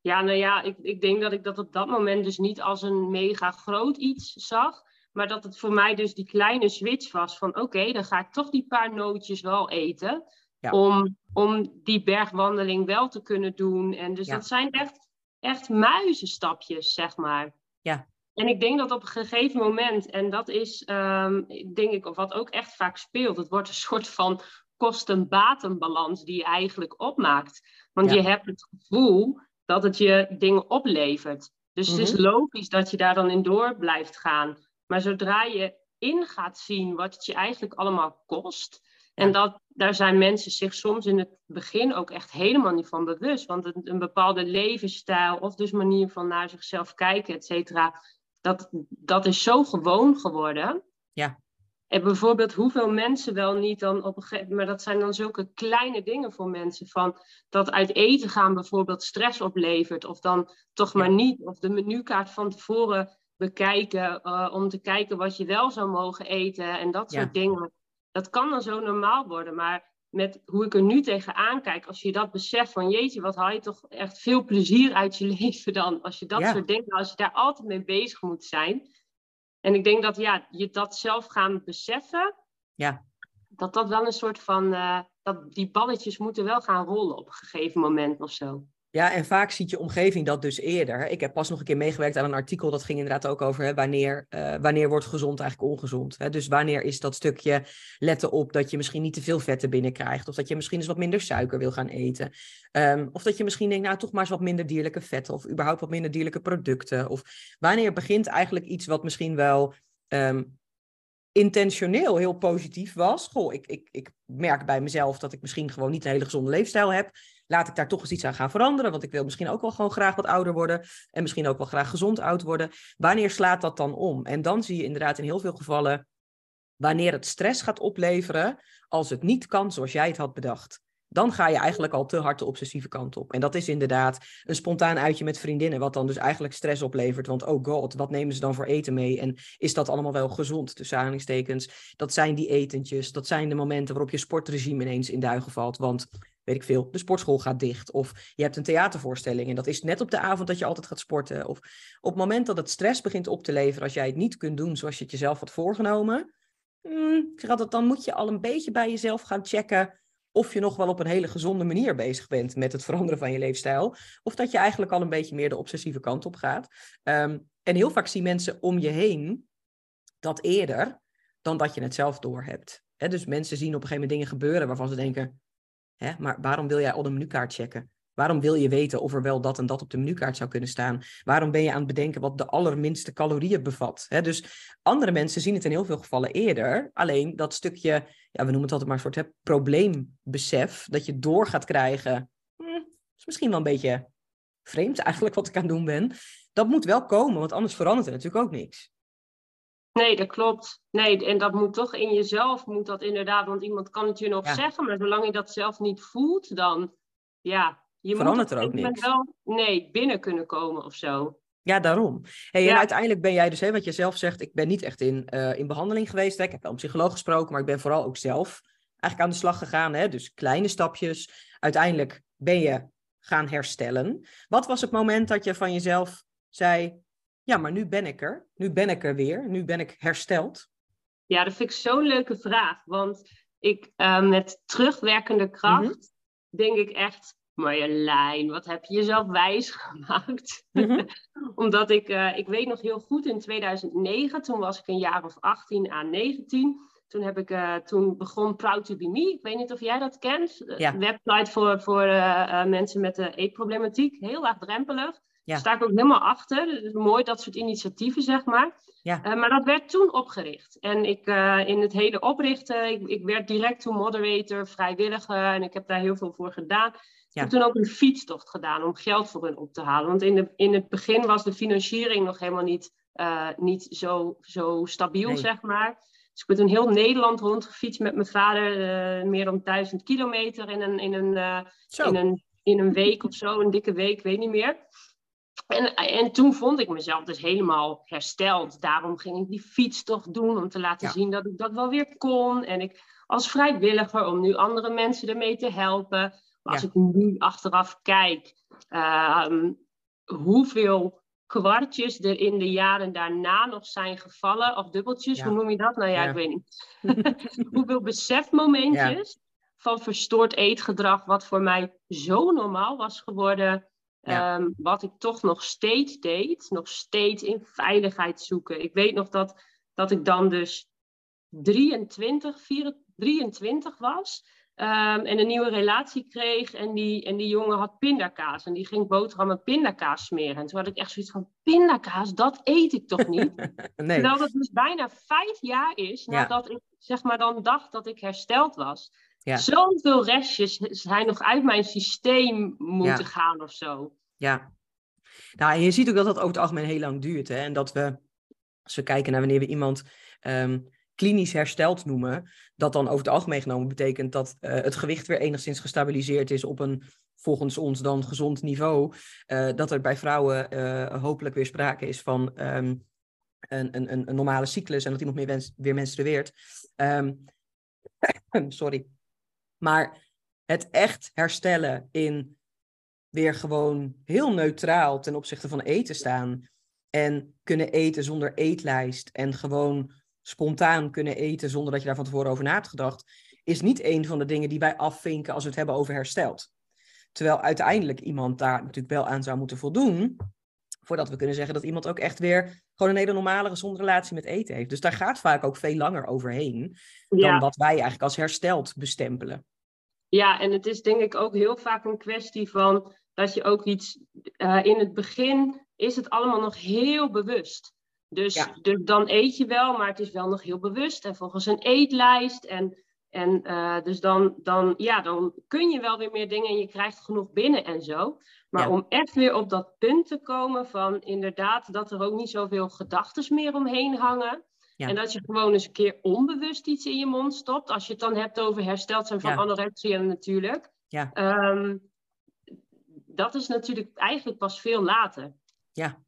Ja, nou ja, ik, ik denk dat ik dat op dat moment dus niet als een mega groot iets zag. Maar dat het voor mij dus die kleine switch was van oké, dan ga ik toch die paar nootjes wel eten. Om, om die bergwandeling wel te kunnen doen. En dus dat zijn echt, echt muizenstapjes, zeg maar. Ja. En ik denk dat op een gegeven moment, en dat is um, denk ik, of wat ook echt vaak speelt, het wordt een soort van kosten-batenbalans die je eigenlijk opmaakt. Want je hebt het gevoel dat het je dingen oplevert. Dus het is mhm. logisch dat je daar dan in door blijft gaan. Maar zodra je in gaat zien wat het je eigenlijk allemaal kost. En dat, daar zijn mensen zich soms in het begin ook echt helemaal niet van bewust. Want een, een bepaalde levensstijl of dus manier van naar zichzelf kijken, et cetera. Dat, dat is zo gewoon geworden. Ja. En bijvoorbeeld hoeveel mensen wel niet dan op een gegeven moment, maar dat zijn dan zulke kleine dingen voor mensen, van dat uit eten gaan bijvoorbeeld stress oplevert, of dan toch maar niet, of de menukaart van tevoren bekijken uh, om te kijken wat je wel zou mogen eten en dat soort dingen. Dat kan dan zo normaal worden, maar met hoe ik er nu tegenaan kijk, als je dat beseft van jeetje, wat haal je toch echt veel plezier uit je leven dan, als je dat soort dingen, als je daar altijd mee bezig moet zijn. En ik denk dat ja, je dat zelf gaan beseffen, ja. dat dat wel een soort van, uh, dat die balletjes moeten wel gaan rollen op een gegeven moment of zo. Ja, en vaak ziet je omgeving dat dus eerder. Ik heb pas nog een keer meegewerkt aan een artikel, dat ging inderdaad ook over hè, wanneer, uh, wanneer wordt gezond eigenlijk ongezond. Hè? Dus wanneer is dat stukje letten op dat je misschien niet te veel vetten binnenkrijgt, of dat je misschien eens wat minder suiker wil gaan eten. Um, of dat je misschien denkt, nou toch maar eens wat minder dierlijke vetten, of überhaupt wat minder dierlijke producten. Of wanneer begint eigenlijk iets wat misschien wel um, intentioneel heel positief was. Goh, ik, ik, ik merk bij mezelf dat ik misschien gewoon niet een hele gezonde leefstijl heb laat ik daar toch eens iets aan gaan veranderen. Want ik wil misschien ook wel gewoon graag wat ouder worden. En misschien ook wel graag gezond oud worden. Wanneer slaat dat dan om? En dan zie je inderdaad in heel veel gevallen wanneer het stress gaat opleveren als het niet kan zoals jij het had bedacht. Dan ga je eigenlijk al te hard de obsessieve kant op. En dat is inderdaad een spontaan uitje met vriendinnen, wat dan dus eigenlijk stress oplevert. Want oh god, wat nemen ze dan voor eten mee? En is dat allemaal wel gezond, tussen aanhalingstekens? Dat zijn die etentjes, dat zijn de momenten waarop je sportregime ineens in duigen valt. Want weet ik veel, de sportschool gaat dicht. Of je hebt een theatervoorstelling en dat is net op de avond dat je altijd gaat sporten. Of op het moment dat het stress begint op te leveren als jij het niet kunt doen zoals je het jezelf had voorgenomen. Ik zeg altijd, dan moet je al een beetje bij jezelf gaan checken of je nog wel op een hele gezonde manier bezig bent met het veranderen van je leefstijl. Of dat je eigenlijk al een beetje meer de obsessieve kant op gaat. Ehm, en heel vaak zien mensen om je heen dat eerder dan dat je het zelf doorhebt. He, dus mensen zien op een gegeven moment dingen gebeuren waarvan ze denken: Hè? Maar waarom wil jij al de menukaart checken? Waarom wil je weten of er wel dat en dat op de menukaart zou kunnen staan? Waarom ben je aan het bedenken wat de allerminste calorieën bevat? Dus andere mensen zien het in heel veel gevallen eerder. Alleen dat stukje, ja, we noemen het altijd maar een soort hè, probleembesef, dat je door gaat krijgen. Hm, is misschien wel een beetje vreemd eigenlijk wat ik aan het doen ben. Dat moet wel komen, want anders verandert er natuurlijk ook niks. Nee, dat klopt. Nee, en dat moet toch in jezelf, moet dat inderdaad, want iemand kan het je nog zeggen, maar zolang je dat zelf niet voelt, dan ja, je Verandert moet er ook niks. wel nee, binnen kunnen komen of zo. Ja, daarom. Hey, En uiteindelijk ben jij dus, hè, wat je zelf zegt, ik ben niet echt in, uh, in behandeling geweest. Hè. Ik heb wel een psycholoog gesproken, maar ik ben vooral ook zelf eigenlijk aan de slag gegaan. Hè. Dus kleine stapjes. Uiteindelijk ben je gaan herstellen. Wat was het moment dat je van jezelf zei, ja, maar nu ben ik er. Nu ben ik er weer. Nu ben ik hersteld. Ja, dat vind ik zo'n leuke vraag. Want ik uh, met terugwerkende kracht mhm. denk ik echt, Marjolein, wat heb je jezelf wijs gemaakt? Mhm. Omdat ik, uh, ik weet nog heel goed, in 2009, toen was ik een jaar of 18 à 19. Toen, heb ik, uh, toen begon Proud to Be Me. Ik weet niet of jij dat kent. Ja. Website voor, voor mensen met de eetproblematiek. Heel laagdrempelig. Ja. Daar sta ik ook helemaal achter. Het is mooi, dat soort initiatieven, zeg maar. Ja. Uh, maar dat werd toen opgericht. En ik, uh, in het hele oprichten, ik, ik, werd direct toen moderator, vrijwilliger. En ik heb daar heel veel voor gedaan. Ik heb toen ook een fietstocht gedaan om geld voor hun op te halen. Want in, de, in het begin was de financiering nog helemaal niet, uh, niet zo, zo stabiel, zeg maar. Dus ik ben toen heel Nederland rondgefietst met mijn vader. meer dan duizend kilometer in een, in, een, in, een, in een week of zo. Een dikke week, weet niet meer. En, en toen vond ik mezelf dus helemaal hersteld. Daarom ging ik die fiets toch doen om te laten zien dat ik dat wel weer kon. En ik als vrijwilliger om nu andere mensen ermee te helpen. Maar als ik nu achteraf kijk, ehm, hoeveel kwartjes er in de jaren daarna nog zijn gevallen, of dubbeltjes, hoe noem je dat? Nou ja, ik weet niet. hoeveel besefmomentjes van verstoord eetgedrag, wat voor mij zo normaal was geworden. Ehm, wat ik toch nog steeds deed, nog steeds in veiligheid zoeken. Ik weet nog dat, dat ik dan dus 23, 24, 23 was. Um, en een nieuwe relatie kreeg. En die, en die jongen had pindakaas. En die ging boterhammen pindakaas smeren. En toen had ik echt zoiets van: pindakaas, dat eet ik toch niet? nee. Terwijl dat dus bijna vijf jaar is nadat ik zeg maar dan dacht dat ik hersteld was. Ja. Zoveel restjes zijn nog uit mijn systeem moeten gaan of zo. Ja. Nou, en je ziet ook dat dat over het algemeen heel lang duurt. Hè? En dat we, als we kijken naar wanneer we iemand um, klinisch hersteld noemen, dat dan over het algemeen genomen betekent dat uh, het gewicht weer enigszins gestabiliseerd is op een volgens ons dan gezond niveau. Uh, dat er bij vrouwen uh, hopelijk weer sprake is van um, een, een, een, normale cyclus en dat iemand meer wens, weer menstrueert. Um, sorry. Maar het echt herstellen in weer gewoon heel neutraal ten opzichte van eten staan. En kunnen eten zonder eetlijst. En gewoon spontaan kunnen eten zonder dat je daar van tevoren over na hebt gedacht. Is niet een van de dingen die wij afvinken als we het hebben over hersteld. Terwijl uiteindelijk iemand daar natuurlijk wel aan zou moeten voldoen. Voordat we kunnen zeggen dat iemand ook echt weer gewoon een hele normale, gezonde relatie met eten heeft. Dus daar gaat vaak ook veel langer overheen. Dan wat wij eigenlijk als hersteld bestempelen. Ja, en het is denk ik ook heel vaak een kwestie van dat je ook iets uh, in het begin is het allemaal nog heel bewust. Dus, dus dan eet je wel, maar het is wel nog heel bewust en volgens een eetlijst. En, en uh, dus dan, dan, ja, dan kun je wel weer meer dingen en je krijgt genoeg binnen en zo. Maar om echt weer op dat punt te komen van inderdaad dat er ook niet zoveel gedachten meer omheen hangen. En dat je gewoon eens een keer onbewust iets in je mond stopt. Als je het dan hebt over hersteld zijn van ja. anorexia natuurlijk. Ja. Um, dat is natuurlijk eigenlijk pas veel later. Ja,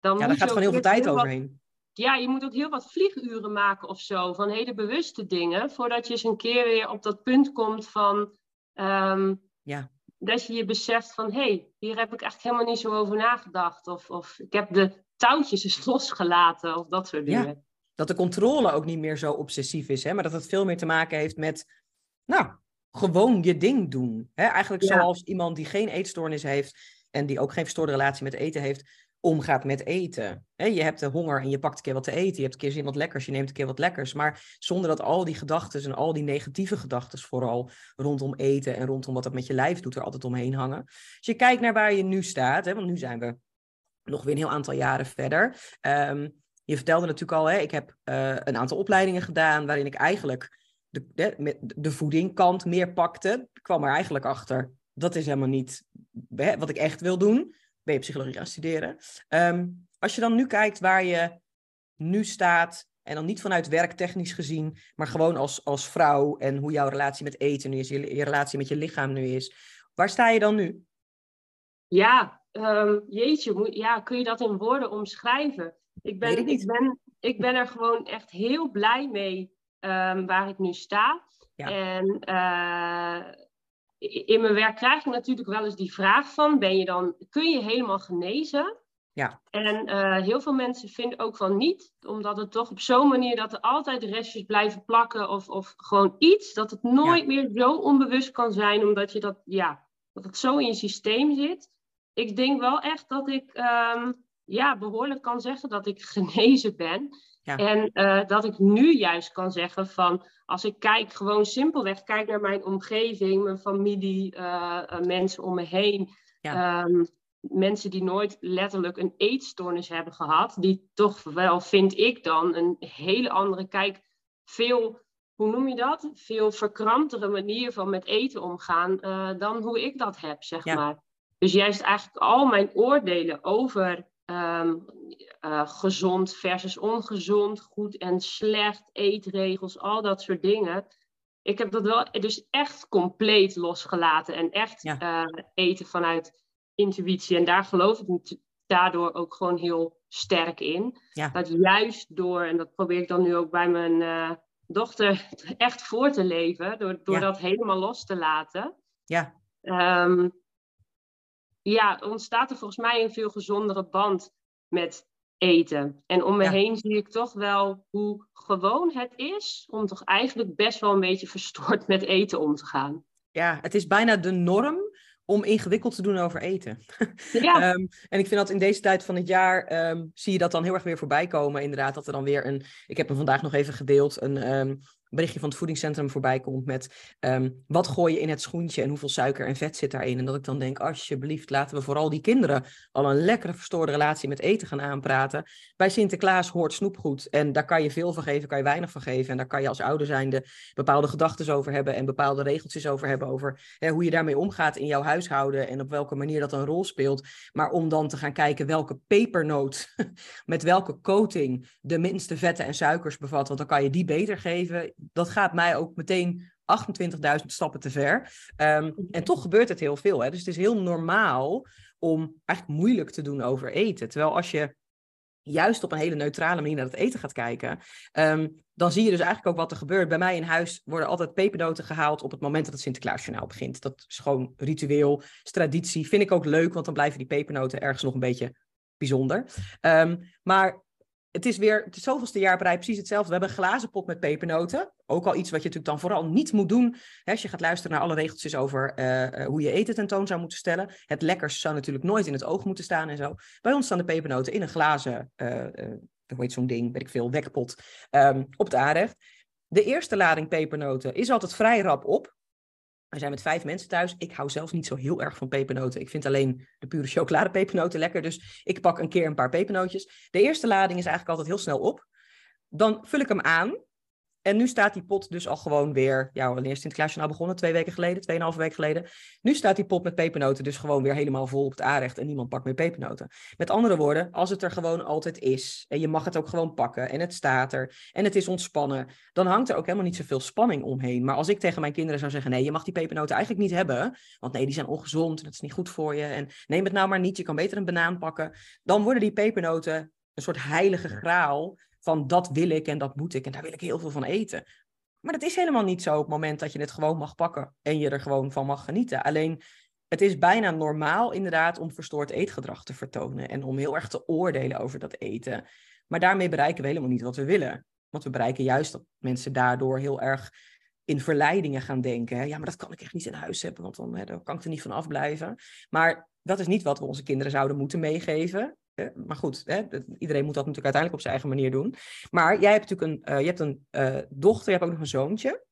dan ja daar gaat gewoon heel veel tijd overheen. Ja, je moet ook heel wat vlieguren maken of zo. Van hele bewuste dingen. Voordat je eens een keer weer op dat punt komt van... Um, ja. Dat je je beseft van... Hé, hey, hier heb ik echt helemaal niet zo over nagedacht. Of, of ik heb de touwtjes eens losgelaten. Of dat soort dingen. Ja dat de controle ook niet meer zo obsessief is, hè, maar dat het veel meer te maken heeft met, nou, gewoon je ding doen. Hè? Eigenlijk zoals iemand die geen eetstoornis heeft en die ook geen verstoorde relatie met eten heeft, omgaat met eten. Je hebt de honger en je pakt een keer wat te eten, je hebt een keer zin wat lekkers, je neemt een keer wat lekkers, maar zonder dat al die gedachten en al die negatieve gedachten vooral rondom eten en rondom wat dat met je lijf doet er altijd omheen hangen. Als je kijkt naar waar je nu staat, want nu zijn we nog weer een heel aantal jaren verder. Um, je vertelde natuurlijk al, ik heb uh, een aantal opleidingen gedaan waarin ik eigenlijk de, de, de voedingkant meer pakte. Ik kwam er eigenlijk achter, dat is helemaal niet wat ik echt wil doen. Ben je psychologie gaan studeren. Um, als je dan nu kijkt waar je nu staat, en dan niet vanuit werktechnisch gezien, maar gewoon als, als vrouw en hoe jouw relatie met eten nu is, je, je relatie met je lichaam nu is. Waar sta je dan nu? Ja, um, jeetje, ja, kun je dat in woorden omschrijven? Ik ben, ik, ben, ik ben er gewoon echt heel blij mee um, waar ik nu sta. Ja. En uh, in mijn werk krijg ik natuurlijk wel eens die vraag van, ben je dan, kun je helemaal genezen? Ja. En uh, heel veel mensen vinden ook van niet, omdat het toch op zo'n manier dat er altijd restjes blijven plakken of, of gewoon iets, dat het nooit ja. meer zo onbewust kan zijn, omdat je dat, ja, dat het zo in je systeem zit. Ik denk wel echt dat ik um, ja, behoorlijk kan zeggen dat ik genezen ben. En uh, dat ik nu juist kan zeggen van, als ik kijk, gewoon simpelweg kijk naar mijn omgeving, mijn familie, uh, uh, mensen om me heen. Um, mensen die nooit letterlijk een eetstoornis hebben gehad, die toch wel, vind ik dan, een hele andere kijk, veel, hoe noem je dat? Veel verkramptere manier van met eten omgaan dan hoe ik dat heb, zeg ja. maar. Dus juist eigenlijk al mijn oordelen over um, uh, gezond versus ongezond, goed en slecht, eetregels, al dat soort dingen. Ik heb dat wel dus echt compleet losgelaten en echt ja. uh, eten vanuit intuïtie. En daar geloof ik daardoor ook gewoon heel sterk in. Ja. Dat juist door, en dat probeer ik dan nu ook bij mijn, uh, dochter echt voor te leven, door, door dat helemaal los te laten. Ja. Um, ja, ontstaat er volgens mij een veel gezondere band met eten. En om me heen zie ik toch wel hoe gewoon het is om toch eigenlijk best wel een beetje verstoord met eten om te gaan. Ja, het is bijna de norm om ingewikkeld te doen over eten. Ja. Ehm, en ik vind dat in deze tijd van het jaar ehm, zie je dat dan heel erg weer voorbij komen. Inderdaad, dat er dan weer een. Ik heb hem vandaag nog even gedeeld. Een, um, berichtje van het voedingscentrum voorbij komt met ehm, wat gooi je in het schoentje en hoeveel suiker en vet zit daarin. En dat ik dan denk, alsjeblieft, laten we vooral die kinderen al een lekkere verstoorde relatie met eten gaan aanpraten. Bij Sinterklaas hoort snoepgoed en daar kan je veel van geven, kan je weinig van geven. En daar kan je als ouder zijnde bepaalde gedachten over hebben en bepaalde regeltjes over hebben over hè, hoe je daarmee omgaat in jouw huishouden en op welke manier dat een rol speelt. Maar om dan te gaan kijken welke pepernoot met welke coating de minste vetten en suikers bevat, want dan kan je die beter geven dat gaat mij ook meteen 28.000 stappen te ver. Ehm, en toch gebeurt het heel veel. Hè? Dus het is heel normaal om eigenlijk moeilijk te doen over eten. Terwijl als je juist op een hele neutrale manier naar het eten gaat kijken, ehm, dan zie je dus eigenlijk ook wat er gebeurt. Bij mij in huis worden altijd pepernoten gehaald op het moment dat het Sinterklaasjournaal begint. Dat is gewoon ritueel, is traditie. Vind ik ook leuk, want dan blijven die pepernoten ergens nog een beetje bijzonder. Um, maar het is weer het zoveelste jaar precies hetzelfde. We hebben een glazen pot met pepernoten. Ook al iets wat je natuurlijk dan vooral niet moet doen. Als je gaat luisteren naar alle regeltjes over uh, uh, hoe je eten tentoon zou moeten stellen. Het lekkers zou natuurlijk nooit in het oog moeten staan en zo. Bij ons staan de pepernoten in een glazen, uh, hoe heet zo'n ding, weet ik veel, wekpot, um, op het aanrecht. De eerste lading pepernoten is altijd vrij rap op. We zijn met vijf mensen thuis. Ik hou zelf niet zo heel erg van pepernoten. Ik vind alleen de pure chocoladepepernoten lekker. Dus ik pak een keer een paar pepernootjes. De eerste lading is eigenlijk altijd heel snel op. Dan vul ik hem aan. En nu staat die pot dus al gewoon weer, ja, wanneer is Sinterklaasje nou begonnen? Twee weken geleden, tweeënhalve week geleden. Nu staat die pot met pepernoten dus gewoon weer helemaal vol op het aanrecht en niemand pakt meer pepernoten. Met andere woorden, als het er gewoon altijd is en je mag het ook gewoon pakken en het staat er en het is ontspannen, dan hangt er ook helemaal niet zoveel spanning omheen. Maar als ik tegen mijn kinderen zou zeggen, nee, je mag die pepernoten eigenlijk niet hebben, want nee, die zijn ongezond en dat is niet goed voor je en neem het nou maar niet, je kan beter een banaan pakken, dan worden die pepernoten een soort heilige graal van dat wil ik en dat moet ik en daar wil ik heel veel van eten. Maar dat is helemaal niet zo op het moment dat je het gewoon mag pakken en je er gewoon van mag genieten. Alleen het is bijna normaal inderdaad om verstoord eetgedrag te vertonen en om heel erg te oordelen over dat eten. Maar daarmee bereiken we helemaal niet wat we willen. Want we bereiken juist dat mensen daardoor heel erg in verleidingen gaan denken. Ja, maar dat kan ik echt niet in huis hebben, want dan, hè, dan kan ik er niet van afblijven. Maar dat is niet wat we onze kinderen zouden moeten meegeven maar goed, hè, iedereen moet dat natuurlijk uiteindelijk op zijn eigen manier doen. Maar jij hebt natuurlijk een, uh, je hebt een uh, dochter, je hebt ook nog een zoontje.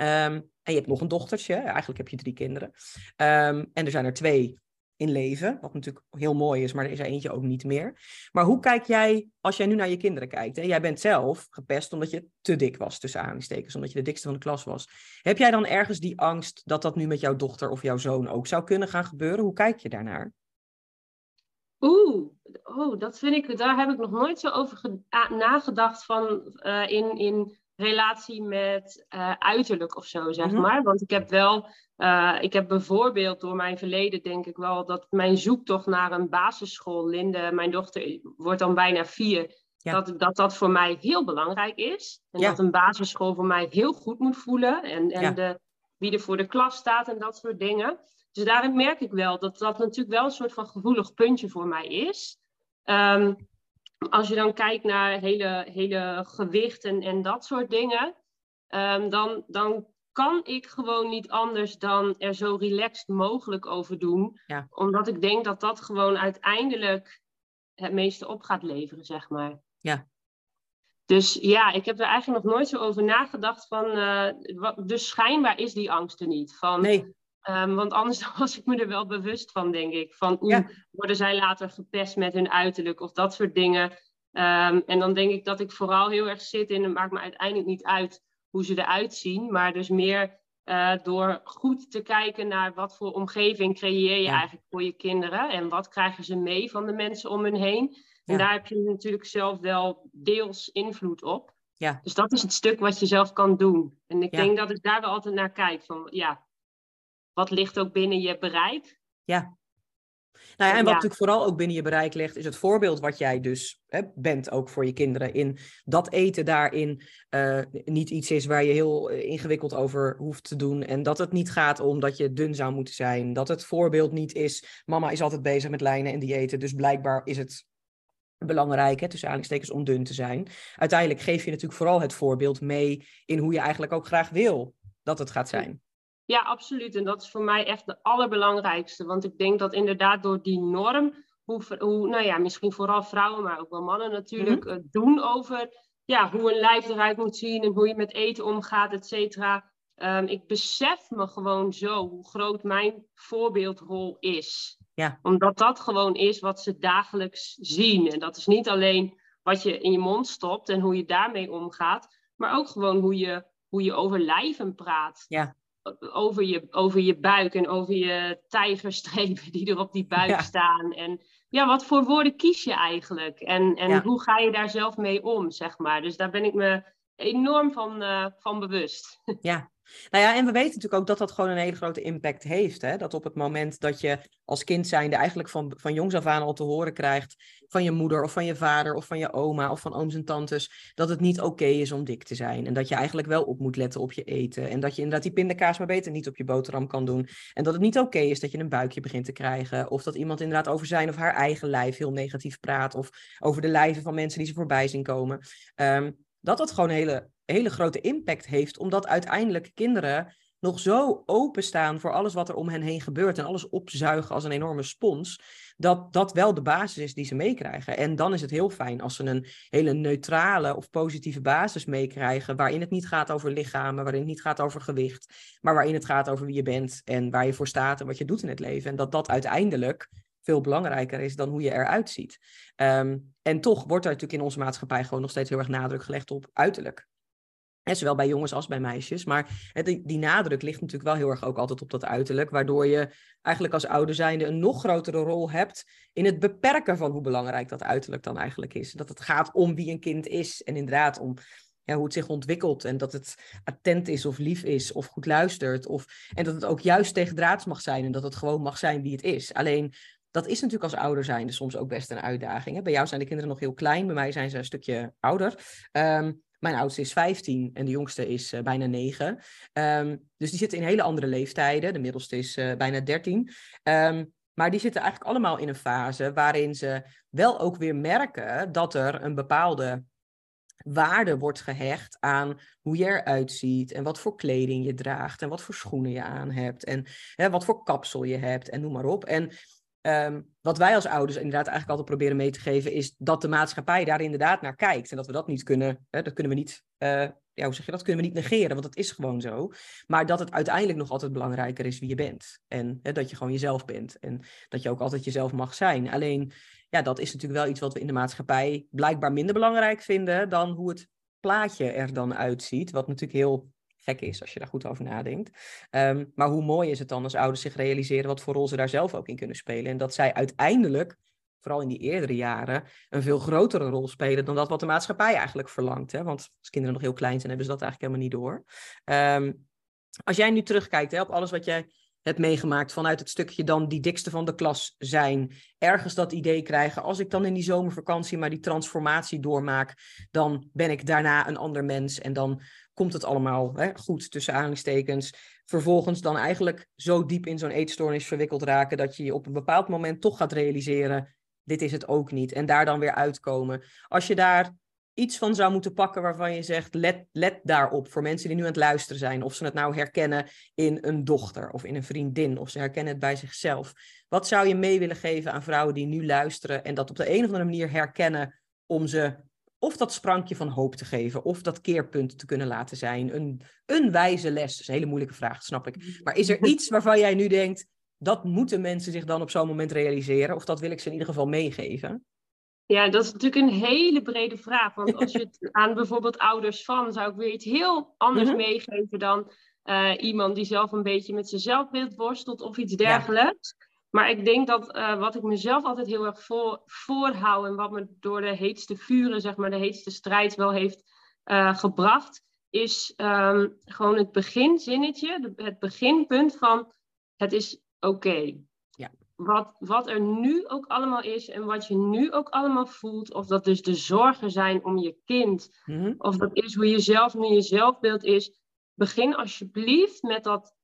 Um, en je hebt nog een dochtertje. Eigenlijk heb je drie kinderen. Um, en er zijn er twee in leven, wat natuurlijk heel mooi is, maar er is er eentje ook niet meer. Maar hoe kijk jij, als jij nu naar je kinderen kijkt, hè? jij bent zelf gepest omdat je te dik was, tussen aanstekens, omdat je de dikste van de klas was. Heb jij dan ergens die angst dat dat nu met jouw dochter of jouw zoon ook zou kunnen gaan gebeuren? Hoe kijk je daarnaar? Oeh, oh, dat vind ik, daar heb ik nog nooit zo over nagedacht van uh, in, in relatie met uh, uiterlijk of zo, zeg mhm. maar. Want ik heb wel, uh, ik heb bijvoorbeeld door mijn verleden denk ik wel dat mijn zoektocht naar een basisschool, Linde, mijn dochter wordt dan bijna vier, dat, dat dat voor mij heel belangrijk is. En dat een basisschool voor mij heel goed moet voelen en, en de, wie er voor de klas staat en dat soort dingen. Dus daarin merk ik wel dat dat natuurlijk wel een soort van gevoelig puntje voor mij is. Um, als je dan kijkt naar hele, hele gewicht en, en dat soort dingen, um, dan, dan kan ik gewoon niet anders dan er zo relaxed mogelijk over doen. Ja. Omdat ik denk dat dat gewoon uiteindelijk het meeste op gaat leveren, zeg maar. Ja. Dus ja, ik heb er eigenlijk nog nooit zo over nagedacht van, uh, wat, dus schijnbaar is die angst er niet. Van, nee. Um, want anders was ik me er wel bewust van, denk ik. Van hoe worden zij later gepest met hun uiterlijk of dat soort dingen. Um, en dan denk ik dat ik vooral heel erg zit in, het maakt me uiteindelijk niet uit hoe ze eruit zien. Maar dus meer uh, door goed te kijken naar wat voor omgeving creëer je eigenlijk voor je kinderen. En wat krijgen ze mee van de mensen om hen heen. En daar heb je natuurlijk zelf wel deels invloed op. Ja. Dus dat is het stuk wat je zelf kan doen. En ik denk dat ik daar wel altijd naar kijk. Van, ja, wat ligt ook binnen je bereik. Ja. Nou ja, en wat natuurlijk vooral ook binnen je bereik ligt, is het voorbeeld wat jij dus hè, bent ook voor je kinderen. In dat eten daarin uh, niet iets is waar je heel eh, ingewikkeld over hoeft te doen. En dat het niet gaat om dat je dun zou moeten zijn. Dat het voorbeeld niet is, mama is altijd bezig met lijnen en diëten. Dus blijkbaar is het belangrijk, hè, tussen aanhalingstekens, om dun te zijn. Uiteindelijk geef je natuurlijk vooral het voorbeeld mee in hoe je eigenlijk ook graag wil dat het gaat zijn. Ja, absoluut. En dat is voor mij echt de allerbelangrijkste. Want ik denk dat inderdaad door die norm, hoe, hoe nou ja, misschien vooral vrouwen, maar ook wel mannen natuurlijk, mm doen over ja, hoe een lijf eruit moet zien en hoe je met eten omgaat, et cetera. Ehm, ik besef me gewoon zo hoe groot mijn voorbeeldrol is. Ja. Omdat dat gewoon is wat ze dagelijks zien. En dat is niet alleen wat je in je mond stopt en hoe je daarmee omgaat, maar ook gewoon hoe je, hoe je over lijven praat. Ja over je, over je buik en over je tijgerstrepen die er op die buik staan. En ja, wat voor woorden kies je eigenlijk? En, en hoe ga je daar zelf mee om, zeg maar? Dus daar ben ik me enorm van, uh, van bewust. Ja, nou ja, en we weten natuurlijk ook dat dat gewoon een hele grote impact heeft. Hè? Dat op het moment dat je als kind zijnde eigenlijk van, van jongs af aan al te horen krijgt van je moeder of van je vader of van je oma of van ooms en tantes, dat het niet oké is om dik te zijn. En dat je eigenlijk wel op moet letten op je eten. En dat je inderdaad die pindakaas maar beter niet op je boterham kan doen. En dat het niet oké is dat je een buikje begint te krijgen. Of dat iemand inderdaad over zijn of haar eigen lijf heel negatief praat. Of over de lijven van mensen die ze voorbij zien komen. Um, dat dat gewoon hele, hele grote impact heeft, omdat uiteindelijk kinderen nog zo openstaan voor alles wat er om hen heen gebeurt en alles opzuigen als een enorme spons, dat dat wel de basis is die ze meekrijgen. En dan is het heel fijn als ze een hele neutrale of positieve basis meekrijgen, waarin het niet gaat over lichamen, waarin het niet gaat over gewicht, maar waarin het gaat over wie je bent en waar je voor staat en wat je doet in het leven. En dat dat uiteindelijk veel belangrijker is dan hoe je eruit ziet. Ehm, en toch wordt er natuurlijk in onze maatschappij gewoon nog steeds heel erg nadruk gelegd op uiterlijk. Zowel bij jongens als bij meisjes. Maar die, nadruk ligt natuurlijk wel heel erg ook altijd op dat uiterlijk. Waardoor je eigenlijk als ouder zijnde een nog grotere rol hebt in het beperken van hoe belangrijk dat uiterlijk dan eigenlijk is. Dat het gaat om wie een kind is. En inderdaad om ja, hoe het zich ontwikkelt. En dat het attent is of lief is of goed luistert. Of, en dat het ook juist tegen draads mag zijn. En dat het gewoon mag zijn wie het is. Alleen dat is natuurlijk als ouder zijn soms ook best een uitdaging. Hè? Bij jou zijn de kinderen nog heel klein, bij mij zijn ze een stukje ouder. Ehm, mijn oudste is 15 en de jongste is uh, bijna 9. Ehm, dus die zitten in hele andere leeftijden. De middelste is uh, bijna 13. Um, maar die zitten eigenlijk allemaal in een fase waarin ze wel ook weer merken dat er een bepaalde waarde wordt gehecht aan hoe je eruit ziet en wat voor kleding je draagt en wat voor schoenen je aan hebt en hè, wat voor kapsel je hebt en noem maar op. En Ehm, wat wij als ouders inderdaad eigenlijk altijd proberen mee te geven, is dat de maatschappij daar inderdaad naar kijkt. En dat we dat niet kunnen, hè, dat kunnen we niet, uh, ja, hoe zeg je dat, kunnen we niet negeren, want dat is gewoon zo. Maar dat het uiteindelijk nog altijd belangrijker is wie je bent. En hè, dat je gewoon jezelf bent. En dat je ook altijd jezelf mag zijn. Alleen, ja, dat is natuurlijk wel iets wat we in de maatschappij blijkbaar minder belangrijk vinden dan hoe het plaatje er dan uitziet. Wat natuurlijk heel gek is als je daar goed over nadenkt. Ehm, maar hoe mooi is het dan als ouders zich realiseren wat voor rol ze daar zelf ook in kunnen spelen. En dat zij uiteindelijk, vooral in die eerdere jaren, een veel grotere rol spelen dan dat wat de maatschappij eigenlijk verlangt. Hè? Want als kinderen nog heel klein zijn, hebben ze dat eigenlijk helemaal niet door. Ehm, als jij nu terugkijkt hè, op alles wat jij hebt meegemaakt vanuit het stukje dan die dikste van de klas zijn. Ergens dat idee krijgen, als ik dan in die zomervakantie maar die transformatie doormaak, dan ben ik daarna een ander mens en dan komt het allemaal hè, goed tussen aanhalingstekens. Vervolgens dan eigenlijk zo diep in zo'n eetstoornis verwikkeld raken dat je je op een bepaald moment toch gaat realiseren, dit is het ook niet. En daar dan weer uitkomen. Als je daar iets van zou moeten pakken waarvan je zegt, let, let daarop voor mensen die nu aan het luisteren zijn. Of ze het nou herkennen in een dochter of in een vriendin, of ze herkennen het bij zichzelf. Wat zou je mee willen geven aan vrouwen die nu luisteren en dat op de een of andere manier herkennen om ze of dat sprankje van hoop te geven, of dat keerpunt te kunnen laten zijn. Een, een wijze les. Dat is een hele moeilijke vraag, snap ik. Maar is er iets waarvan jij nu denkt, dat moeten mensen zich dan op zo'n moment realiseren? Of dat wil ik ze in ieder geval meegeven? Ja, dat is natuurlijk een hele brede vraag. Want als je het aan bijvoorbeeld ouders van, zou ik weer iets heel anders mhm. meegeven dan uh, iemand die zelf een beetje met zijn zelfbeeld worstelt of iets dergelijks. Maar ik denk dat uh, wat ik mezelf altijd heel erg voor, voorhoud en wat me door de heetste vuren, zeg maar, de heetste strijd wel heeft uh, gebracht, is um, gewoon het beginzinnetje, het beginpunt van het is oké. Okay. Ja. wat, wat er nu ook allemaal is en wat je nu ook allemaal voelt, of dat dus de zorgen zijn om je kind, Mhm. of dat is hoe je zelf nu je zelfbeeld is, begin alsjeblieft met dat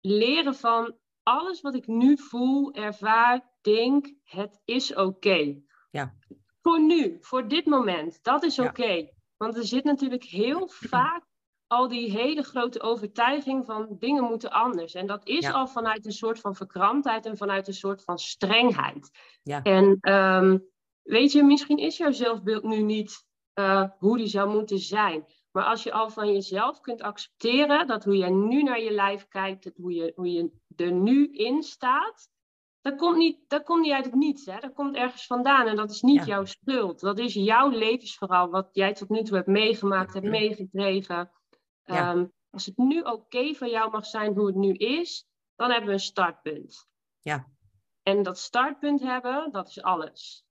leren van alles wat ik nu voel, ervaar, denk, het is oké. Ja. Voor nu, voor dit moment, dat is Ja. oké. Want er zit natuurlijk heel vaak al die hele grote overtuiging van dingen moeten anders. En dat is Ja. al vanuit een soort van verkramptheid en vanuit een soort van strengheid. Ja. En ehm, weet je, misschien is jouw zelfbeeld nu niet eh, hoe die zou moeten zijn. Maar als je al van jezelf kunt accepteren dat hoe jij nu naar je lijf kijkt, dat hoe, je, hoe je er nu in staat, dat komt niet, dat komt niet uit het niets. Hè? Dat komt ergens vandaan en dat is niet Ja. jouw schuld. Dat is jouw levensverhaal, wat jij tot nu toe hebt meegemaakt, hebt meegekregen. Ja. Ehm, als het nu oké voor jou mag zijn hoe het nu is, dan hebben we een startpunt. Ja. En dat startpunt hebben, dat is alles.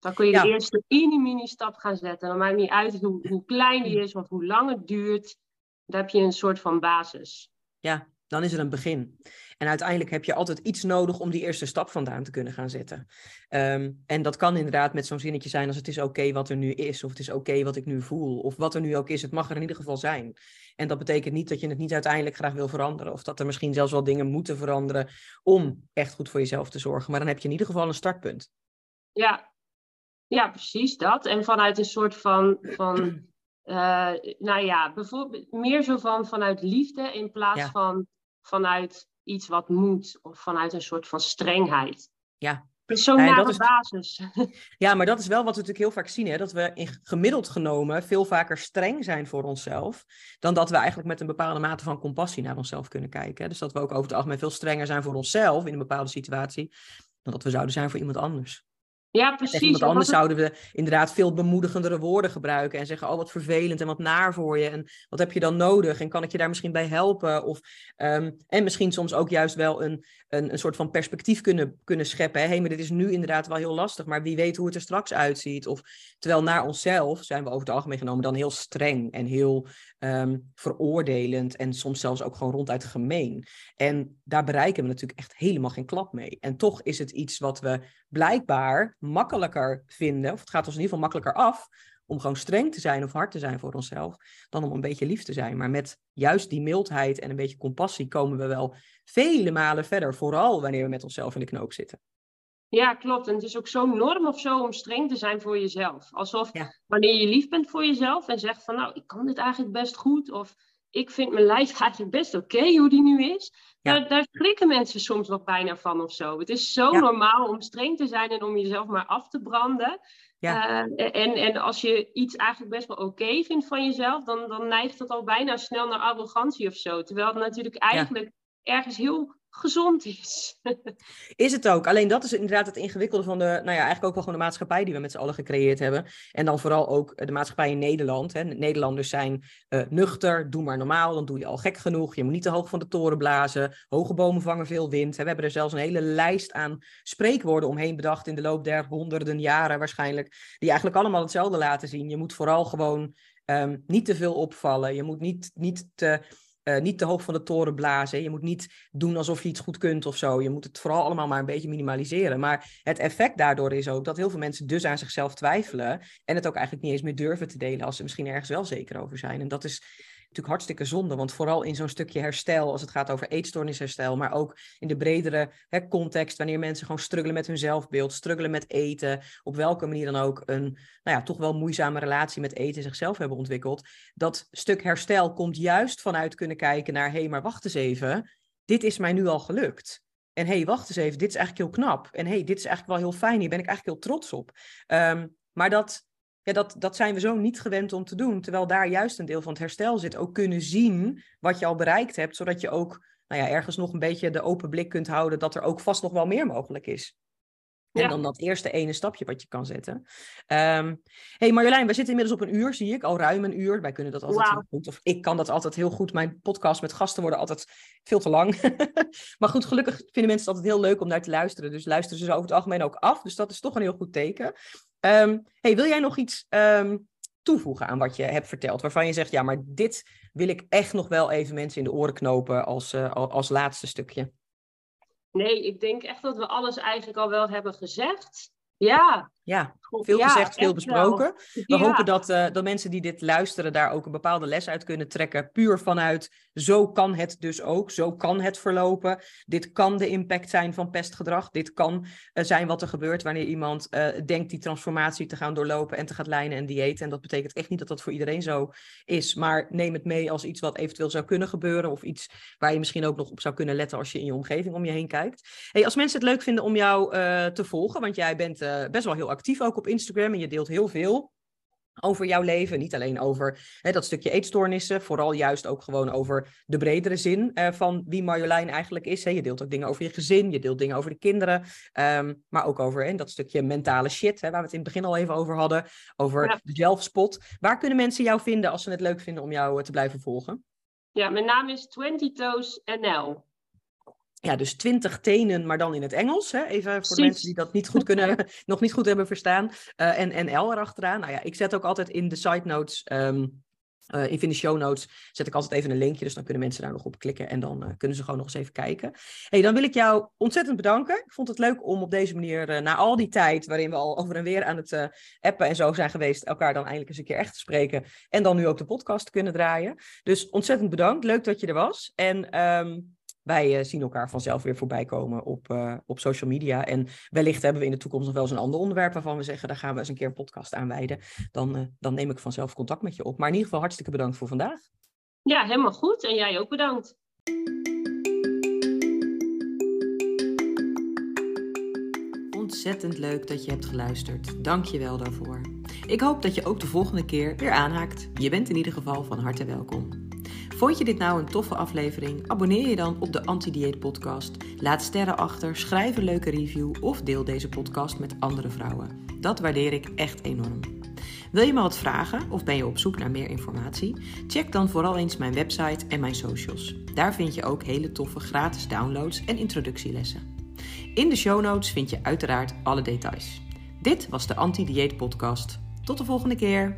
Dan kun je Ja. de eerste mini-mini stap gaan zetten. Dan maakt niet uit hoe, hoe klein die is of hoe lang het duurt. Dan heb je een soort van basis. Ja, dan is er een begin. En uiteindelijk heb je altijd iets nodig om die eerste stap vandaan te kunnen gaan zetten. Ehm, en dat kan inderdaad met zo'n zinnetje zijn als het is oké wat er nu is, of het is oké wat ik nu voel, of wat er nu ook is, het mag er in ieder geval zijn. En dat betekent niet dat je het niet uiteindelijk graag wil veranderen, of dat er misschien zelfs wel dingen moeten veranderen om echt goed voor jezelf te zorgen. Maar dan heb je in ieder geval een startpunt. Ja, ja precies dat. En vanuit een soort van, van eh, nou ja, bijvoorbeeld meer zo van vanuit liefde in plaats Ja. van vanuit iets wat moet of vanuit een soort van strengheid. Ja. Zo'n Ja, en nare dat is- basis. Ja, maar dat is wel wat we natuurlijk heel vaak zien, hè? dat we in gemiddeld genomen veel vaker streng zijn voor onszelf, dan dat we eigenlijk met een bepaalde mate van compassie naar onszelf kunnen kijken. hè. Dus dat we ook over het algemeen veel strenger zijn voor onszelf in een bepaalde situatie, dan dat we zouden zijn voor iemand anders. Ja, precies. wat anders zouden we inderdaad veel bemoedigendere woorden gebruiken en zeggen, oh wat vervelend en wat naar voor je en wat heb je dan nodig en kan ik je daar misschien bij helpen? Of, ehm, en misschien soms ook juist wel een, een, een soort van perspectief kunnen, kunnen scheppen. Hé, hey, maar dit is nu inderdaad wel heel lastig, maar wie weet hoe het er straks uitziet. Of, terwijl naar onszelf zijn we over het algemeen genomen dan heel streng en heel ehm, veroordelend en soms zelfs ook gewoon ronduit gemeen. En daar bereiken we natuurlijk echt helemaal geen klap mee. En toch is het iets wat we blijkbaar makkelijker vinden, of het gaat ons in ieder geval makkelijker af, om gewoon streng te zijn of hard te zijn voor onszelf, dan om een beetje lief te zijn. Maar met juist die mildheid en een beetje compassie komen we wel vele malen verder, vooral wanneer we met onszelf in de knoop zitten. Ja, klopt. En het is ook zo'n norm of zo om streng te zijn voor jezelf. Alsof Ja. wanneer je lief bent voor jezelf en zegt van nou, ik kan dit eigenlijk best goed. Of ik vind mijn lijf eigenlijk best oké hoe die nu is. Ja. Daar, daar schrikken mensen soms nog bijna van of zo. Het is zo Ja. normaal om streng te zijn en om jezelf maar af te branden. Ja. Eh, en, en als je iets eigenlijk best wel oké vindt van jezelf, dan, dan neigt dat al bijna snel naar arrogantie of zo. Terwijl het natuurlijk eigenlijk ergens heel gezond is. Is het ook. Alleen dat is inderdaad het ingewikkelde van de, nou ja, eigenlijk ook wel gewoon de maatschappij die we met z'n allen gecreëerd hebben. En dan vooral ook de maatschappij in Nederland. Hè. Nederlanders zijn eh, nuchter, doe maar normaal, dan doe je al gek genoeg. Je moet niet te hoog van de toren blazen. Hoge bomen vangen veel wind. We hebben er zelfs een hele lijst aan spreekwoorden omheen bedacht in de loop der honderden jaren waarschijnlijk. Die eigenlijk allemaal hetzelfde laten zien. Je moet vooral gewoon ehm, niet te veel opvallen. Je moet niet, niet te eh, niet te hoog van de toren blazen. Je moet niet doen alsof je iets goed kunt of zo. Je moet het vooral allemaal maar een beetje minimaliseren. Maar het effect daardoor is ook dat heel veel mensen dus aan zichzelf twijfelen. En het ook eigenlijk niet eens meer durven te delen als ze misschien ergens wel zeker over zijn. En dat is natuurlijk hartstikke zonde. Want vooral in zo'n stukje herstel, als het gaat over eetstoornisherstel, maar ook in de bredere hè, context, wanneer mensen gewoon struggelen met hun zelfbeeld, struggelen met eten, op welke manier dan ook een, nou ja, toch wel moeizame relatie met eten zichzelf hebben ontwikkeld. Dat stuk herstel komt juist vanuit kunnen kijken naar, hé, hey, maar wacht eens even, dit is mij nu al gelukt. En hé, hey, wacht eens even, dit is eigenlijk heel knap. En hé, hey, dit is eigenlijk wel heel fijn, hier ben ik eigenlijk heel trots op. Um, maar dat, ja, dat, dat zijn we zo niet gewend om te doen. Terwijl daar juist een deel van het herstel zit. Ook kunnen zien wat je al bereikt hebt, zodat je ook nou ja, ergens nog een beetje de open blik kunt houden dat er ook vast nog wel meer mogelijk is. En Ja. dan dat eerste ene stapje wat je kan zetten. Um, hey Marjolein, we zitten inmiddels op een uur, zie ik. Al ruim een uur. Wij kunnen dat altijd heel goed. Of ik kan dat altijd heel goed. Mijn podcast met gasten worden altijd veel te lang. maar goed, gelukkig vinden mensen het altijd heel leuk om naar te luisteren. Dus luisteren ze over het algemeen ook af. Dus dat is toch een heel goed teken. Um, hey, wil jij nog iets um, toevoegen aan wat je hebt verteld? Waarvan je zegt, ja, maar dit wil ik echt nog wel even mensen in de oren knopen als, uh, als laatste stukje. Nee, ik denk echt dat we alles eigenlijk al wel hebben gezegd. Ja. Ja, veel gezegd, veel besproken. We hopen dat, uh, dat mensen die dit luisteren daar ook een bepaalde les uit kunnen trekken. Puur vanuit, zo kan het dus ook. Zo kan het verlopen. Dit kan de impact zijn van pestgedrag. Dit kan uh, zijn wat er gebeurt wanneer iemand uh, denkt die transformatie te gaan doorlopen en te gaan lijnen en dieeten. En dat betekent echt niet dat dat voor iedereen zo is. Maar neem het mee als iets wat eventueel zou kunnen gebeuren. Of iets waar je misschien ook nog op zou kunnen letten als je in je omgeving om je heen kijkt. Hey, als mensen het leuk vinden om jou te volgen, want jij bent best wel heel actief ook op Instagram en je deelt heel veel over jouw leven. Niet alleen over hè, dat stukje eetstoornissen, vooral juist ook gewoon over de bredere zin uh, van wie Marjolein eigenlijk is. Hè. Je deelt ook dingen over je gezin, je deelt dingen over de kinderen, um, maar ook over hè, dat stukje mentale shit, hè, waar we het in het begin al even over hadden, over ja. de zelfspot. Waar kunnen mensen jou vinden als ze het leuk vinden om jou uh, te blijven volgen? Ja, mijn naam is 20 Toes NL ja, dus twintig tenen, maar dan in het Engels. Hè? Even voor de mensen die dat niet goed kunnen, nog niet goed hebben verstaan. Uh, en NL erachteraan. Nou ja, ik zet ook altijd in de side notes, um, uh, in de show notes, zet ik altijd even een linkje. Dus dan kunnen mensen daar nog op klikken en dan uh, kunnen ze gewoon nog eens even kijken. hey, dan wil ik jou ontzettend bedanken. Ik vond het leuk om op deze manier, na al die tijd waarin we al over en weer aan het appen en zo zijn geweest, elkaar dan eindelijk eens een keer echt te spreken. En dan nu ook de podcast te kunnen draaien. Dus ontzettend bedankt. Leuk dat je er was. En um, wij uh, zien elkaar vanzelf weer voorbij komen op, uh, op social media. En wellicht hebben we in de toekomst nog wel eens een ander onderwerp waarvan we zeggen, daar gaan we eens een keer een podcast aan wijden. Dan, uh, dan neem ik vanzelf contact met je op. Maar in ieder geval hartstikke bedankt voor vandaag. Ja, helemaal goed. En jij ook bedankt. Ontzettend leuk dat je hebt geluisterd. Dank je wel daarvoor. Ik hoop dat je ook de volgende keer weer aanhaakt. Je bent in ieder geval van harte welkom. Vond je dit nou een toffe aflevering? Abonneer je dan op de Anti-Dieet Podcast. Laat sterren achter, schrijf een leuke review of deel deze podcast met andere vrouwen. Dat waardeer ik echt enorm. Wil je me wat vragen of ben je op zoek naar meer informatie? Check dan vooral eens mijn website en mijn socials. Daar vind je ook hele toffe gratis downloads en introductielessen. In de show notes vind je uiteraard alle details. Dit was de Anti-Dieet Podcast. Tot de volgende keer.